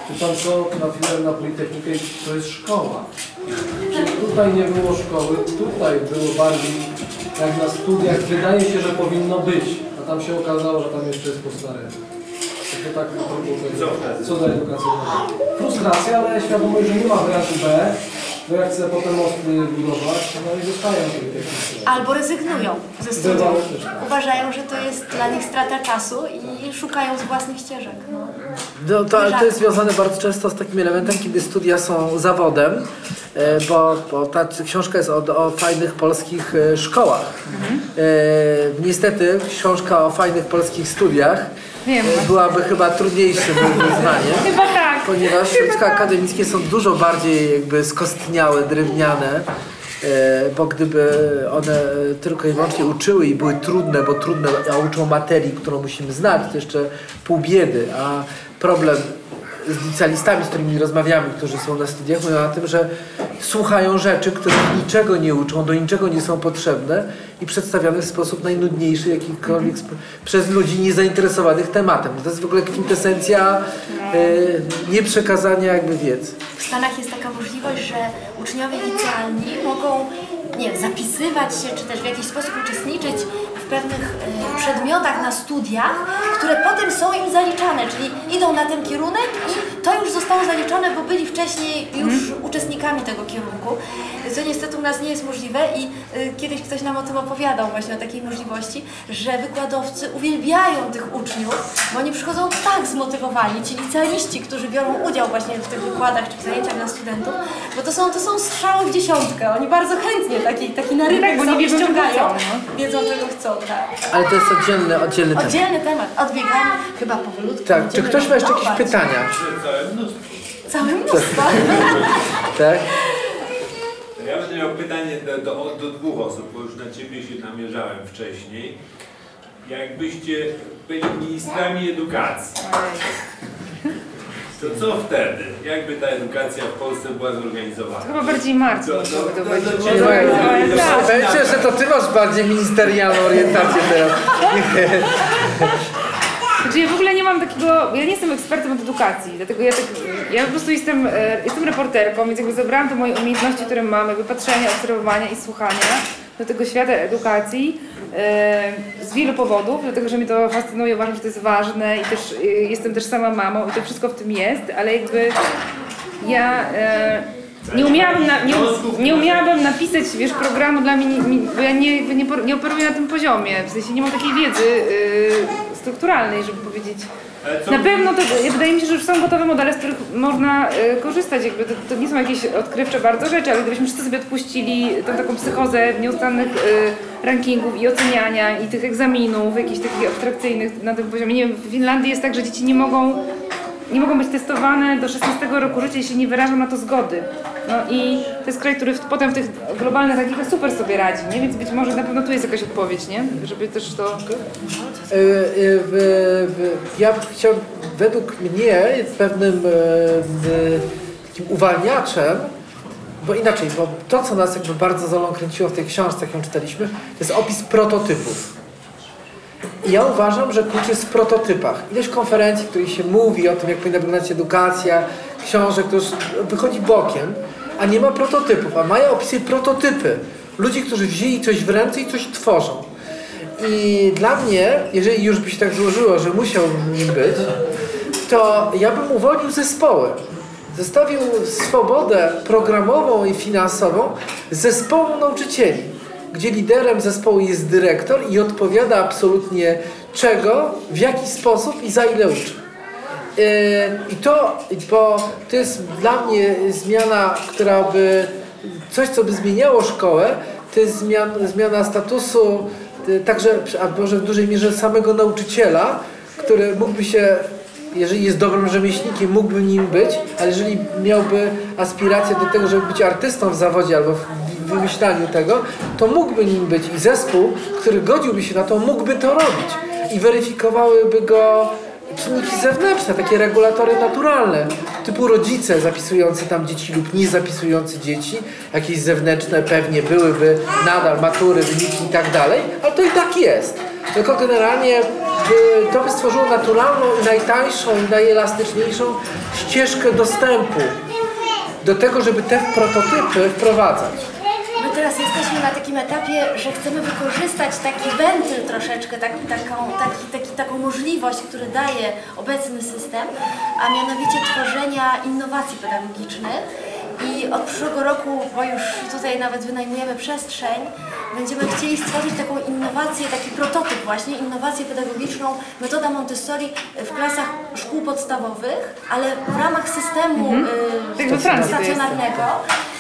czy pan co, trafiłem na Politechnikę i to jest szkoła. Czyli tutaj nie było szkoły, tutaj było bardziej jak na studiach wydaje się, że powinno być. A a tam się okazało, że tam jeszcze jest po staremu. To tak było Co do. Frustracja, ale świadomość, że nie ma wariantu B, bo jak chcę potem mosty budować, no i zostają tej technice. Albo rezygnują ze studiów. Uważają, że to jest dla nich strata czasu i szukają z własnych ścieżek. No. No, to, ale to jest związane bardzo często z takim elementem, kiedy studia są zawodem, e, bo, bo ta książka jest o, o fajnych polskich e, szkołach. E, niestety książka o fajnych polskich studiach Wiem, e, byłaby chyba trudniejszym wyzwaniem. Chyba tak. Ponieważ środowiska akademickie są dużo bardziej jakby skostniałe, drewniane, e, bo gdyby one tylko i wyłącznie uczyły i były trudne, bo trudne, a uczą materii, którą musimy znać, to jeszcze pół biedy, a problem z licealistami, z którymi rozmawiamy, którzy są na studiach, mówią na tym, że słuchają rzeczy, które niczego nie uczą, do niczego nie są potrzebne i przedstawiane w sposób najnudniejszy jakikolwiek sp- przez ludzi niezainteresowanych tematem. To jest w ogóle kwintesencja e, nieprzekazania jakby wiedzy. W Stanach jest taka możliwość, że uczniowie licealni mogą nie zapisywać się, czy też w jakiś sposób uczestniczyć w pewnych e, przedmiotach na studiach, które potem są im zaliczane, czyli idą na ten kierunek i to już zostało zaliczone, bo byli wcześniej już uczestnikami tego kierunku, co niestety u nas nie jest możliwe i e, kiedyś ktoś nam o tym opowiadał właśnie o takiej możliwości, że wykładowcy uwielbiają tych uczniów, bo oni przychodzą tak zmotywowani, ci licealiści, którzy biorą udział właśnie w tych wykładach czy w zajęciach dla studentów, bo to są, to są strzały w dziesiątkę, oni bardzo chętnie taki, taki narybek Tak, bo nie sobie wiedzą, czego ściągają. chcą, no. Wiedzą czego chcą, tak. Ale to jest oddzielny, oddzielny temat. Oddzielny temat, odbiegamy chyba powolutku. Tak, czy będziemy ktoś ma jeszcze jakieś pytania? Całe mnóstwo. Całe mnóstwo. Tak? Ja będę miał pytanie do, do, do dwóch osób, bo już na Ciebie się namierzałem wcześniej. Jakbyście byli ministrami edukacji, to co wtedy? Jakby ta edukacja w Polsce była zorganizowana? Chyba bardziej Marcin To- musiałby to- to to- będzie. Będzie, że to ty masz bardziej ministerialną orientację teraz. Znaczy ja w ogóle nie mam takiego, ja nie jestem ekspertem od edukacji, dlatego ja tak, ja po prostu jestem, e, jestem reporterką, więc jakby zebrałam te moje umiejętności, które mam, jakby patrzenia, obserwowania i słuchania do tego świata edukacji e, z wielu powodów, dlatego że mnie to fascynuje, uważam, że to jest ważne i też e, jestem też sama mamą i to wszystko w tym jest, ale jakby ja e, nie umiałabym, na, nie, nie umiałabym napisać, wiesz, programu dla mnie, bo ja nie, nie, nie operuję na tym poziomie, w sensie nie mam takiej wiedzy strukturalnej, żeby powiedzieć. Ale co- Na pewno to, wydaje mi się, że już są gotowe modele, z których można y, korzystać, jakby to, to nie są jakieś odkrywcze bardzo rzeczy, ale gdybyśmy wszyscy sobie odpuścili tą taką psychozę nieustannych y, rankingów i oceniania i tych egzaminów, jakichś takich abstrakcyjnych na tym poziomie. Nie wiem, w Finlandii jest tak, że dzieci nie mogą nie mogą być testowane do 16 roku życia, jeśli nie wyrażą na to zgody. No i to jest kraj, który w, potem w tych globalnych rankingach super sobie radzi, nie? Więc być może na pewno tu jest jakaś odpowiedź, nie? Żeby też to... E, e, Ja chciałbym, według mnie jest pewnym e, takim uwalniaczem, bo inaczej, bo to co nas jakby bardzo za kręciło w tej książce, jak ją czytaliśmy, to jest opis prototypów. I ja uważam, że klucz jest w prototypach. Ileś konferencji, w których się mówi o tym, jak powinna wyglądać edukacja, książek, to już wychodzi bokiem, a nie ma prototypów. A Maja opisuje prototypy. Ludzi, którzy wzięli coś w ręce i coś tworzą. I dla mnie, jeżeli już by się tak złożyło, że musiał nim być, to ja bym uwolnił zespoły. Zostawił swobodę programową i finansową zespołu nauczycieli, gdzie liderem zespołu jest dyrektor i odpowiada absolutnie czego, w jaki sposób i za ile uczy. Yy, I to, bo to jest dla mnie zmiana, która by, coś co by zmieniało szkołę, to jest zmian, zmiana statusu, y, także, a może w dużej mierze samego nauczyciela, który mógłby się, jeżeli jest dobrym rzemieślnikiem, mógłby nim być, ale jeżeli miałby aspirację do tego, żeby być artystą w zawodzie albo w wymyślaniu tego, to mógłby nim być i zespół, który godziłby się na to, mógłby to robić i weryfikowałyby go czynniki zewnętrzne, takie regulatory naturalne, typu rodzice zapisujący tam dzieci lub nie zapisujący dzieci, jakieś zewnętrzne pewnie byłyby nadal matury, wyniki i tak dalej, ale to i tak jest. Tylko generalnie to by stworzyło naturalną i najtańszą i najelastyczniejszą ścieżkę dostępu do tego, żeby te prototypy wprowadzać. Na takim etapie, że chcemy wykorzystać taki wentyl troszeczkę, tak, taką, taki, taki, taką możliwość, który daje obecny system, a mianowicie tworzenia innowacji pedagogicznych. I od przyszłego roku, bo już tutaj nawet wynajmujemy przestrzeń, będziemy chcieli stworzyć taką innowację, taki prototyp właśnie, innowację pedagogiczną, metoda Montessori w klasach szkół podstawowych, ale w ramach systemu y, Tak we Francji to jest. stacjonarnego,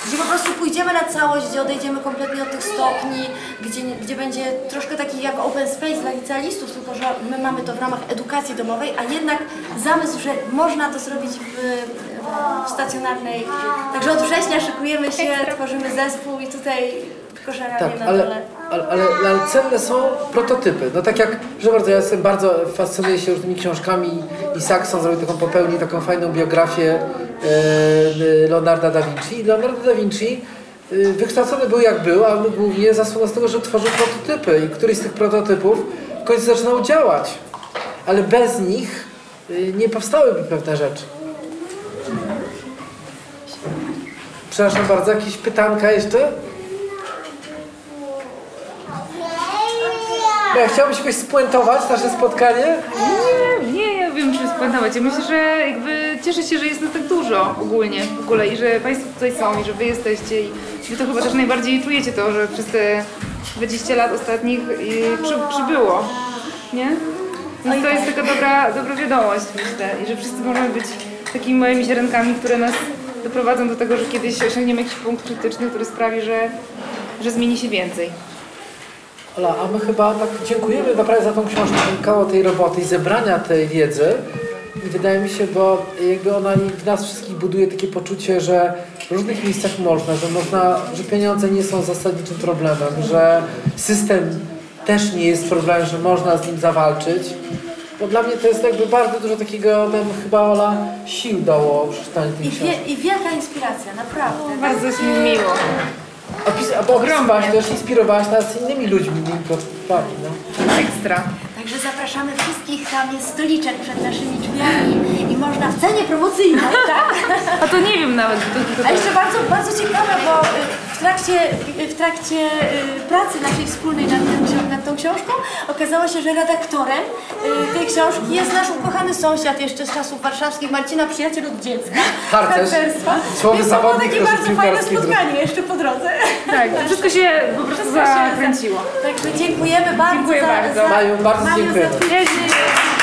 gdzie po prostu pójdziemy na całość, gdzie odejdziemy kompletnie od tych stopni, gdzie, gdzie będzie troszkę taki jak open space dla licealistów, tylko że my mamy to w ramach edukacji domowej, a jednak zamysł, że można to zrobić w, w stacjonarnej. Także od września szykujemy się, tworzymy zespół i tutaj koszaranie Tak, na ale, dole. ale, ale, ale cenne są prototypy. No tak jak, że bardzo, ja jestem bardzo fascynuję się różnymi książkami i Saxon zrobił taką, popełnił taką fajną biografię e, Leonarda da Vinci. I Leonardo da Vinci e, wykształcony był jak był, ale głównie zasługał z tego, że tworzył prototypy i któryś z tych prototypów w końcu zaczynał działać. Ale bez nich e, nie powstałyby pewne rzeczy. Przepraszam bardzo, jakieś pytanka jeszcze? Ja chciałbyś jakoś spuentować nasze spotkanie? Nie, nie, ja wiem czym spuentować. Ja myślę, że jakby cieszę się, że jest nas tak dużo ogólnie w ogóle i że Państwo tutaj są i że Wy jesteście i Wy to chyba też najbardziej czujecie to, że przez te 20 lat ostatnich y, przy, przybyło, nie? Więc to jest taka dobra, dobra wiadomość myślę i że wszyscy możemy być takimi małymi ziarenkami, które nas doprowadzą do tego, że kiedyś osiągniemy jakiś punkt krytyczny, który sprawi, że, że zmieni się więcej. Ola, a my chyba tak dziękujemy naprawdę za tą książkę, koło tej roboty i zebrania tej wiedzy. I wydaje mi się, bo jakby ona w nas wszystkich buduje takie poczucie, że w różnych miejscach można, że można, że pieniądze nie są zasadniczym problemem, że system też nie jest problemem, że można z nim zawalczyć. Bo dla mnie to jest jakby bardzo dużo takiego, chyba Ola sił dało przeczytanie tej I, książki. wie, I wielka inspiracja, naprawdę. Bardzo jest mi miło. Opis, bo opisywałaś też, inspirowałaś nas innymi ludźmi, intelektualami, no. Ekstra. Także zapraszamy wszystkich, tam jest stoliczek przed naszymi drzwiami i można w cenie promocyjnej, tak? A to nie wiem nawet. To, to, A jeszcze bardzo, bardzo ciekawe, bo y, w trakcie, y, w trakcie y, pracy naszej wspólnej nad, tym, nad tą książką okazało się, że redaktorem tej książki jest nasz ukochany sąsiad jeszcze z czasów warszawskich, Marcina, przyjaciel od dziecka. Harcerz. Słowy Więc to było zawodnik takie bardzo fajne spotkanie jeszcze po drodze. Tak, to wszystko się po prostu zakręciło. Także dziękujemy bardzo Dziękuję za, bardzo. za Maju, bardzo Teşekkür ederim.